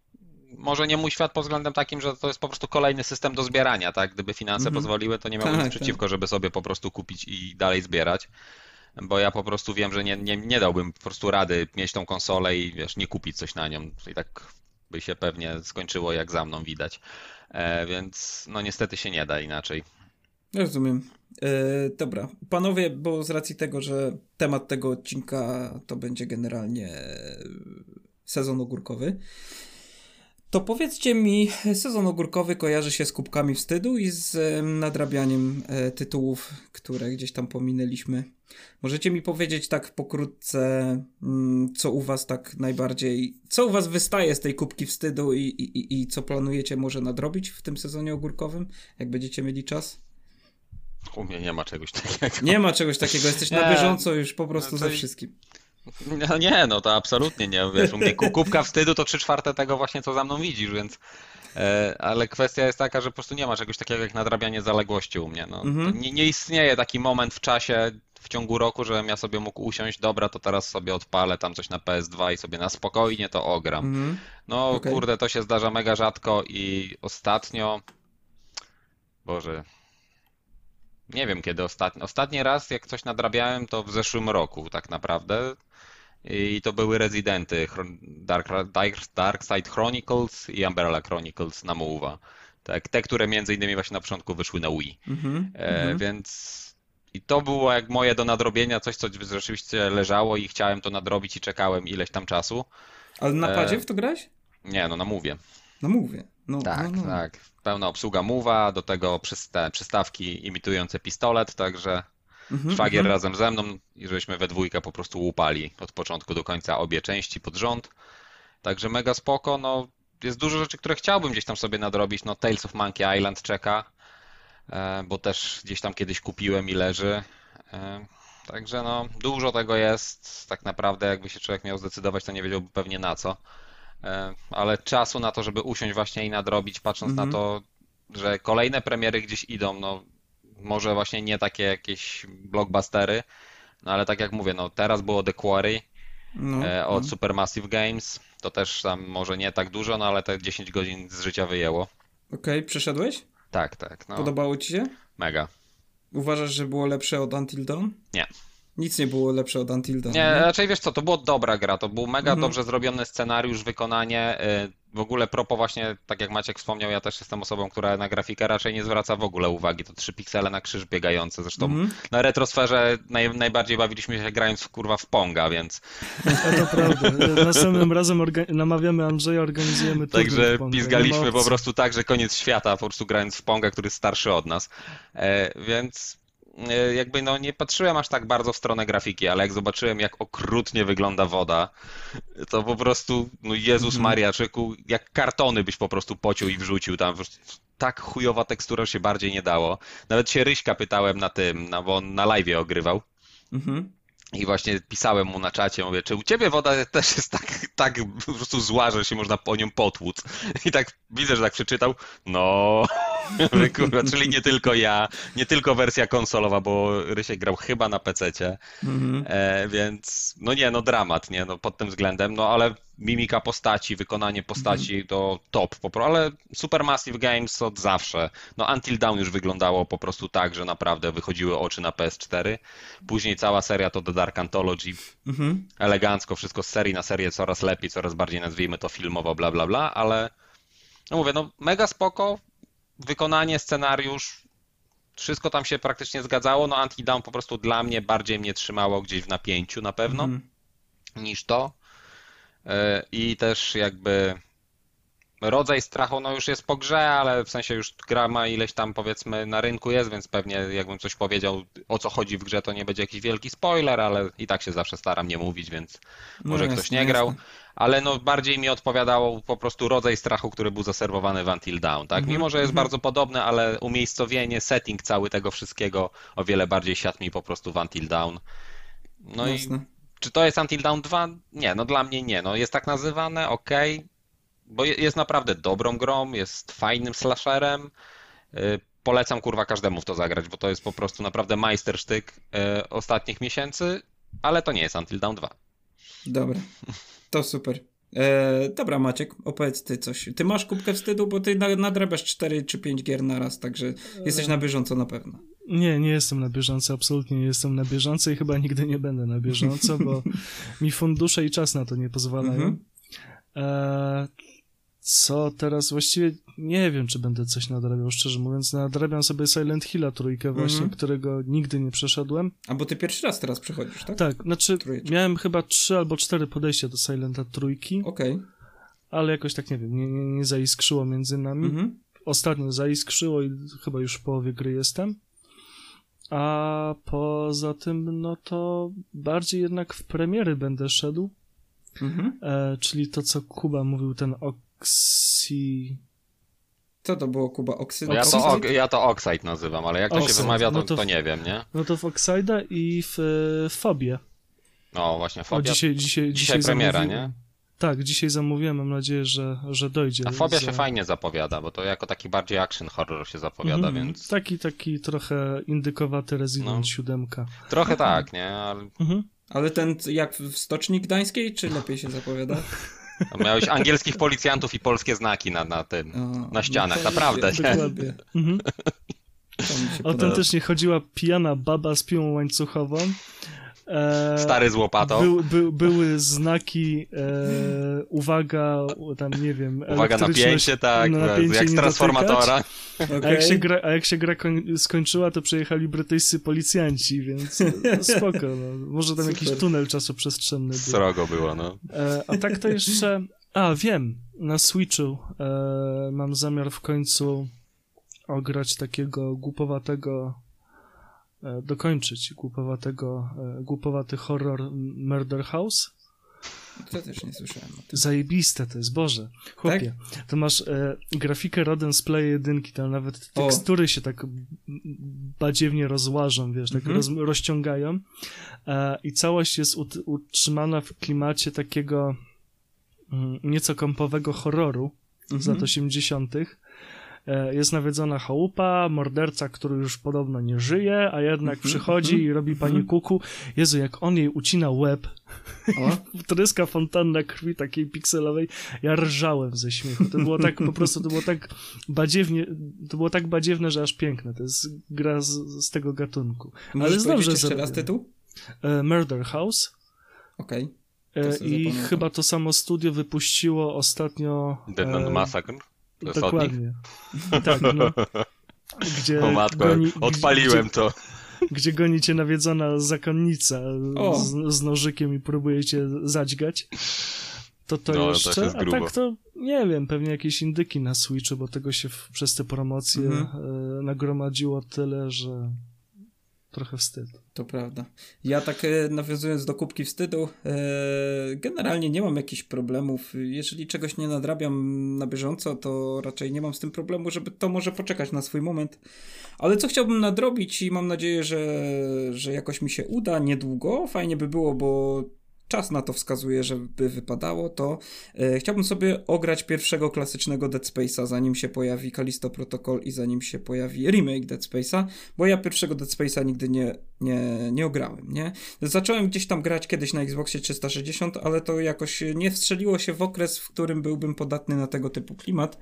może nie mój świat pod względem takim, że to jest po prostu kolejny system do zbierania, tak? Gdyby finanse -hmm. pozwoliły, to nie miałbym tak, nic przeciwko, tak. żeby sobie po prostu kupić i dalej zbierać. Bo ja po prostu wiem, że nie, nie, nie dałbym po prostu rady mieć tą konsolę i wiesz, nie kupić coś na nią. I tak by się pewnie skończyło, jak za mną widać. E, więc no niestety się nie da inaczej. Rozumiem. E, dobra, panowie, bo z racji tego, że temat tego odcinka to będzie generalnie sezon ogórkowy, to powiedzcie mi, sezon ogórkowy kojarzy się z kubkami wstydu i z nadrabianiem e, tytułów, które gdzieś tam pominęliśmy. Możecie mi powiedzieć tak pokrótce, mm, co u was tak najbardziej, co u was wystaje z tej kubki wstydu i, i, i co planujecie może nadrobić w tym sezonie ogórkowym, jak będziecie mieli czas? U mnie nie ma czegoś takiego. Nie ma czegoś takiego, jesteś na bieżąco już po prostu no ze wszystkim. No nie, no to absolutnie nie. Wiesz, u mnie kubka wstydu to trzy czwarte tego właśnie, co za mną widzisz, więc... E, ale kwestia jest taka, że po prostu nie ma czegoś takiego jak nadrabianie zaległości u mnie. No, mhm. nie, nie istnieje taki moment w czasie, w ciągu roku, żebym ja sobie mógł usiąść, dobra, to teraz sobie odpalę tam coś na PS2 i sobie na spokojnie to ogram. Mhm. No okay. kurde, to się zdarza mega rzadko i ostatnio, Boże, nie wiem kiedy ostatni, ostatni raz jak coś nadrabiałem to w zeszłym roku tak naprawdę i to były rezydenty Dark, Dark, Dark Side Chronicles i Umbrella Chronicles na Move'a. Tak, te, które między innymi właśnie na początku wyszły na Wii. Mm-hmm, e, mm-hmm. Więc i to było jak moje do nadrobienia, coś, co rzeczywiście leżało i chciałem to nadrobić i czekałem ileś tam czasu. Ale na padzie e... w to grałeś? Nie, no na Move'ie. Na Move'ie. No, tak, no, no. tak. Pełna obsługa Move'a, do tego przystawki imitujące pistolet, także Mhm, Szwagier mhm. razem ze mną i żeśmy we dwójkę po prostu łupali od początku do końca obie części pod rząd. Także mega spoko, no jest dużo rzeczy, które chciałbym gdzieś tam sobie nadrobić, no Tales of Monkey Island czeka, e, bo też gdzieś tam kiedyś kupiłem i leży. E, także no dużo tego jest, tak naprawdę jakby się człowiek miał zdecydować, to nie wiedziałby pewnie na co. E, ale czasu na to, żeby usiąść właśnie i nadrobić, patrząc mhm. na to, że kolejne premiery gdzieś idą, no może właśnie nie takie jakieś blockbustery, no ale tak jak mówię, no teraz było The Quarry no, e, od no. Supermassive Games, to też tam może nie tak dużo, no ale te 10 godzin z życia wyjęło. Okej, okay, przeszedłeś? Tak, tak. No. Podobało ci się? Mega. Uważasz, że było lepsze od Until Dawn? Nie. Nic nie było lepsze od Until Dawn. Nie, nie? raczej wiesz co, to było dobra gra, to był mega mhm. dobrze zrobiony scenariusz, wykonanie. Y, w ogóle propo właśnie, tak jak Maciek wspomniał, ja też jestem osobą, która na grafikę raczej nie zwraca w ogóle uwagi. To trzy piksele na krzyż biegające. Zresztą mm. na retrosferze naj, najbardziej bawiliśmy się grając w kurwa w Ponga, więc... To prawda. Następnym razem namawiamy Andrzeja, organizujemy Także pizgaliśmy po prostu tak, że koniec świata, po prostu grając w Ponga, który jest starszy od nas. E, więc jakby no nie patrzyłem aż tak bardzo w stronę grafiki, ale jak zobaczyłem jak okrutnie wygląda woda, to po prostu, no Jezus mhm. Maria, czeku, jak kartony byś po prostu pociął i wrzucił tam. Tak chujowa tekstura się bardziej nie dało. Nawet się Ryśka pytałem na tym, no bo on na live ogrywał. Mhm. I właśnie pisałem mu na czacie, mówię, czy u ciebie woda też jest tak, tak po prostu zła, że się można po nią potłuc? I tak widzę, że tak przeczytał, no, kurwa, czyli nie tylko ja, nie tylko wersja konsolowa, bo Rysiek grał chyba na PC-cie, mhm. e, więc no nie, no dramat, nie, no pod tym względem, no ale mimika postaci, wykonanie postaci mhm. to top, ale Supermassive Games od zawsze. No Until Dawn już wyglądało po prostu tak, że naprawdę wychodziły oczy na PS4. Później cała seria to The Dark Anthology. Mhm. Elegancko, wszystko z serii na serię coraz lepiej, coraz bardziej nazwijmy to filmowo, bla bla bla, ale no mówię, no mega spoko, wykonanie, scenariusz, wszystko tam się praktycznie zgadzało. No Until Dawn po prostu dla mnie bardziej mnie trzymało gdzieś w napięciu na pewno mhm. niż to. E, i też jakby rodzaj strachu no już jest po grze, ale w sensie już gra ma ileś tam powiedzmy na rynku jest, więc pewnie jakbym coś powiedział o co chodzi w grze, to nie będzie jakiś wielki spoiler, ale i tak się zawsze staram nie mówić, więc no może no ktoś nie grał. Ale no bardziej mi odpowiadało po prostu rodzaj strachu, który był zaserwowany w Until Dawn, tak? Mhm, Mimo, że jest mhm. bardzo podobne, ale umiejscowienie, setting cały tego wszystkiego o wiele bardziej siadł mi po prostu w Until Dawn. No Jasne. i Czy to jest Until Dawn 2? Nie, no dla mnie nie. No jest tak nazywane, ok, bo jest naprawdę dobrą grą, jest fajnym slasherem. Y, polecam kurwa każdemu w to zagrać, bo to jest po prostu naprawdę majstersztyk y, ostatnich miesięcy, ale to nie jest Until Dawn 2. Dobra, to super. E, dobra, Maciek, opowiedz ty coś. Ty masz kubkę wstydu, bo ty nadrabiasz 4 czy 5 gier na raz, także jesteś na bieżąco na pewno. Nie, nie jestem na bieżąco, absolutnie nie jestem na bieżąco i chyba nigdy nie będę na bieżąco, bo mi fundusze i czas na to nie pozwalają. Mhm. E, co teraz? Właściwie nie wiem, czy będę coś nadrabiał, szczerze mówiąc. Nadrabiam sobie Silent Hilla trójkę właśnie, mm -hmm. którego nigdy nie przeszedłem. A bo ty pierwszy raz teraz przechodzisz, tak? Tak, znaczy Trójeczka. miałem chyba trzy albo cztery podejścia do Silenta trójki. Okej. Okay. Ale jakoś tak, nie wiem, nie, nie, nie zaiskrzyło między nami. -hmm. Ostatnio zaiskrzyło i chyba już w połowie gry jestem. A poza tym, no to bardziej jednak w premiery będę szedł. -hmm. e, czyli to, co Kuba mówił, ten Oxy... Co to było, Kuba? Oksyd? Ja to, ja to Oxide nazywam, ale jak to Oxide. się wymawia, to, no to, to, nie wiem, nie? No to w Oxida i w e, Fobie. No właśnie, Fobia. O, dzisiaj, dzisiaj, dzisiaj, premiera, nie? Tak, dzisiaj zamówiłem, mam nadzieję, że, że dojdzie. A Fobia za... się fajnie zapowiada, bo to jako taki bardziej action horror się zapowiada, mhm. więc... Taki, taki trochę indykowaty Resident no. 7. Trochę tak, nie? Ale... Mhm. Ale ten jak w Stoczni Gdańskiej, czy lepiej się zapowiada? Miałeś angielskich policjantów i polskie znaki na, na tym, o, na ścianach, no naprawdę. Dokładnie. Mhm. Autentycznie chodziła pijana baba z piłą łańcuchową. E, Stary z łopatą. By, by, były znaki, e, uwaga, tam nie wiem. Uwaga, napięcie, tak, napięcie jak z transformatora. Okay. A, jak się gra, a jak się gra skończyła, to przyjechali brytyjscy policjanci, więc no, spoko. No. Może tam Super. jakiś tunel czasoprzestrzenny był. Srogo było, no. E, a tak to jeszcze... A, wiem, na Switchu e, mam zamiar w końcu ograć takiego głupowatego dokończyć głupowatego, e, głupowaty horror Murder House. To też nie słyszałem. Zajebiste to jest, Boże. Chłopie, tak? to masz e, grafikę rodem z Play 1, tam nawet tekstury o. się tak badziewnie rozłażą, wiesz, tak mhm. roz, rozciągają e, i całość jest ut, utrzymana w klimacie takiego mm, nieco kompowego horroru mhm. z lat 80., E, jest nawiedzona chałupa, morderca, który już podobno nie żyje, a jednak mhm, przychodzi mhm, i robi pani mhm. kuku. Jezu, jak on jej ucina łeb, tryska fontanna krwi takiej pikselowej, ja rżałem ze śmiechu. To było tak, po prostu to było tak badziewnie, to było tak badziewne, że aż piękne. To jest gra z, z tego gatunku. Możesz Ale znam, że jeszcze raz tytuł? E, Murder House. Okej. Okay. E, I chyba to samo studio wypuściło ostatnio. E, Massacre? Dokładnie. Tak, no. Gdzie o matko, goni, odpaliłem gdzie, to. Gdzie goni cię nawiedzona zakonnica z, z, nożykiem i próbuje cię zadźgać. To to no, jeszcze, to a tak to nie wiem, pewnie jakieś indyki na Switchu, bo tego się w, przez te promocje mhm. e, nagromadziło tyle, że trochę wstyd. To prawda. Ja tak e, nawiązując do kubki wstydu, e, generalnie nie mam jakichś problemów. Jeżeli czegoś nie nadrabiam na bieżąco, to raczej nie mam z tym problemu, żeby to może poczekać na swój moment. Ale co chciałbym nadrobić i mam nadzieję, że, że jakoś mi się uda niedługo. Fajnie by było, bo czas na to wskazuje, żeby wypadało, to e, chciałbym sobie ograć pierwszego klasycznego Dead Space'a, zanim się pojawi Callisto Protocol i zanim się pojawi remake Dead Space'a, bo ja pierwszego Dead Space'a nigdy nie, nie, nie ograłem, nie? Zacząłem gdzieś tam grać kiedyś na Xboxie 360, ale to jakoś nie wstrzeliło się w okres, w którym byłbym podatny na tego typu klimat.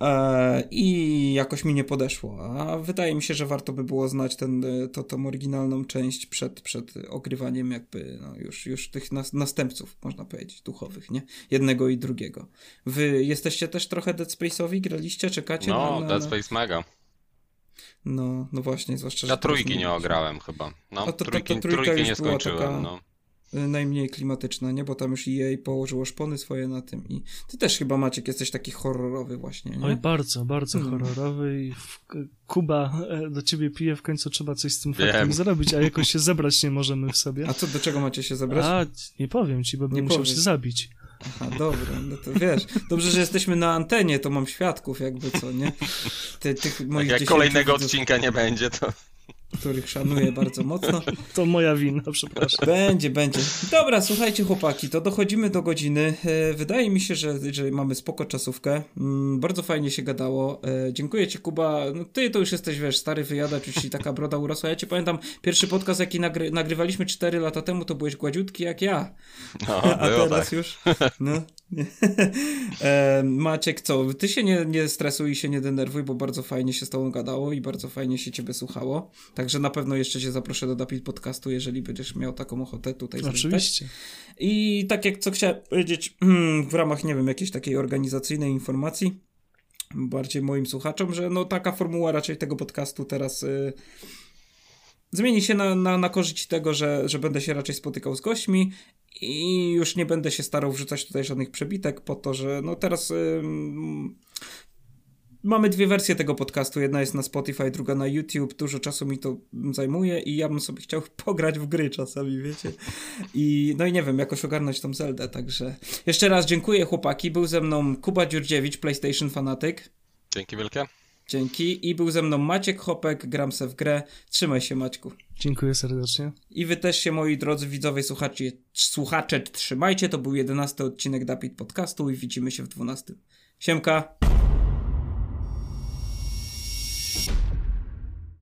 E, I jakoś mi nie podeszło. A wydaje mi się, że warto by było znać ten, e, to, tą oryginalną część przed, przed ogrywaniem jakby no, już, już tych nas, następców, można powiedzieć, duchowych, nie? Jednego i drugiego. Wy jesteście też trochę Dead Space'owi? Graliście? Czekacie? No, na, na... Dead Space mega. No, no właśnie, zwłaszcza, że... Ja trójki nie ograłem chyba. No, to, trójki, to, to trójki nie skończyłem, taka... no najmniej klimatyczna, nie? Bo tam już EA położyło szpony swoje na tym i ty też chyba Maciek jesteś taki horrorowy właśnie, nie? Oj, bardzo, bardzo hmm. horrorowy i w... Kuba e, do ciebie pije, w końcu trzeba coś z tym faktem zrobić, a jakoś się zebrać nie możemy w sobie. A co, do czego macie się zebrać? A, nie powiem ci, bo bym musiał się zabić. Aha, dobra, no to wiesz. Dobrze, że jesteśmy na antenie, to mam świadków jakby co, nie? Ty, tych moich jak kolejnego odcinka nie będzie, to... których szanuję bardzo mocno. To moja wina, przepraszam. Będzie, będzie. Dobra, słuchajcie chłopaki, to dochodzimy do godziny. E, wydaje mi się, że, że mamy spoko czasówkę. Mm, bardzo fajnie się gadało. E, dziękuję ci Kuba. No, ty to już jesteś, wiesz, stary wyjadacz, już ci taka broda urosła. Ja cię pamiętam, pierwszy podcast jaki nagry nagrywaliśmy 4 lata temu, to byłeś gładziutki jak ja. No, A teraz tak. już, no. Maciek, co? Ty się nie, nie stresuj i się nie denerwuj, bo bardzo fajnie się z tobą gadało i bardzo fajnie się ciebie słuchało. Także na pewno jeszcze cię zaproszę do Dapit Podcastu, jeżeli będziesz miał taką ochotę tutaj Oczywiście. I tak jak co chciałem powiedzieć hmm, w ramach, nie wiem, jakiejś takiej organizacyjnej informacji, bardziej moim słuchaczom, że no taka formuła raczej tego podcastu teraz... Y zmieni się na, na, na korzyść tego, że, że będę się raczej spotykał z gośćmi i już nie będę się starał wrzucać tutaj żadnych przebitek po to, że no teraz mamy dwie wersje tego podcastu. Jedna jest na Spotify, druga na YouTube. Dużo czasu mi to zajmuje i ja bym sobie chciał pograć w gry czasami, wiecie. I no i nie wiem, jakoś ogarnąć tą Zeldę, także jeszcze raz dziękuję chłopaki. Był ze mną Kuba Dziurdziewicz, PlayStation Fanatyk. Dzięki wielkie. Dzięki. I był ze mną Maciek Hopek, gram se w grę. Trzymaj się, Maćku. Dziękuję serdecznie. I wy też się, moi drodzy widzowie, słuchacze, słuchacze trzymajcie. To był jedenasty odcinek Dapit Podcastu i widzimy się w dwunastym. Siemka!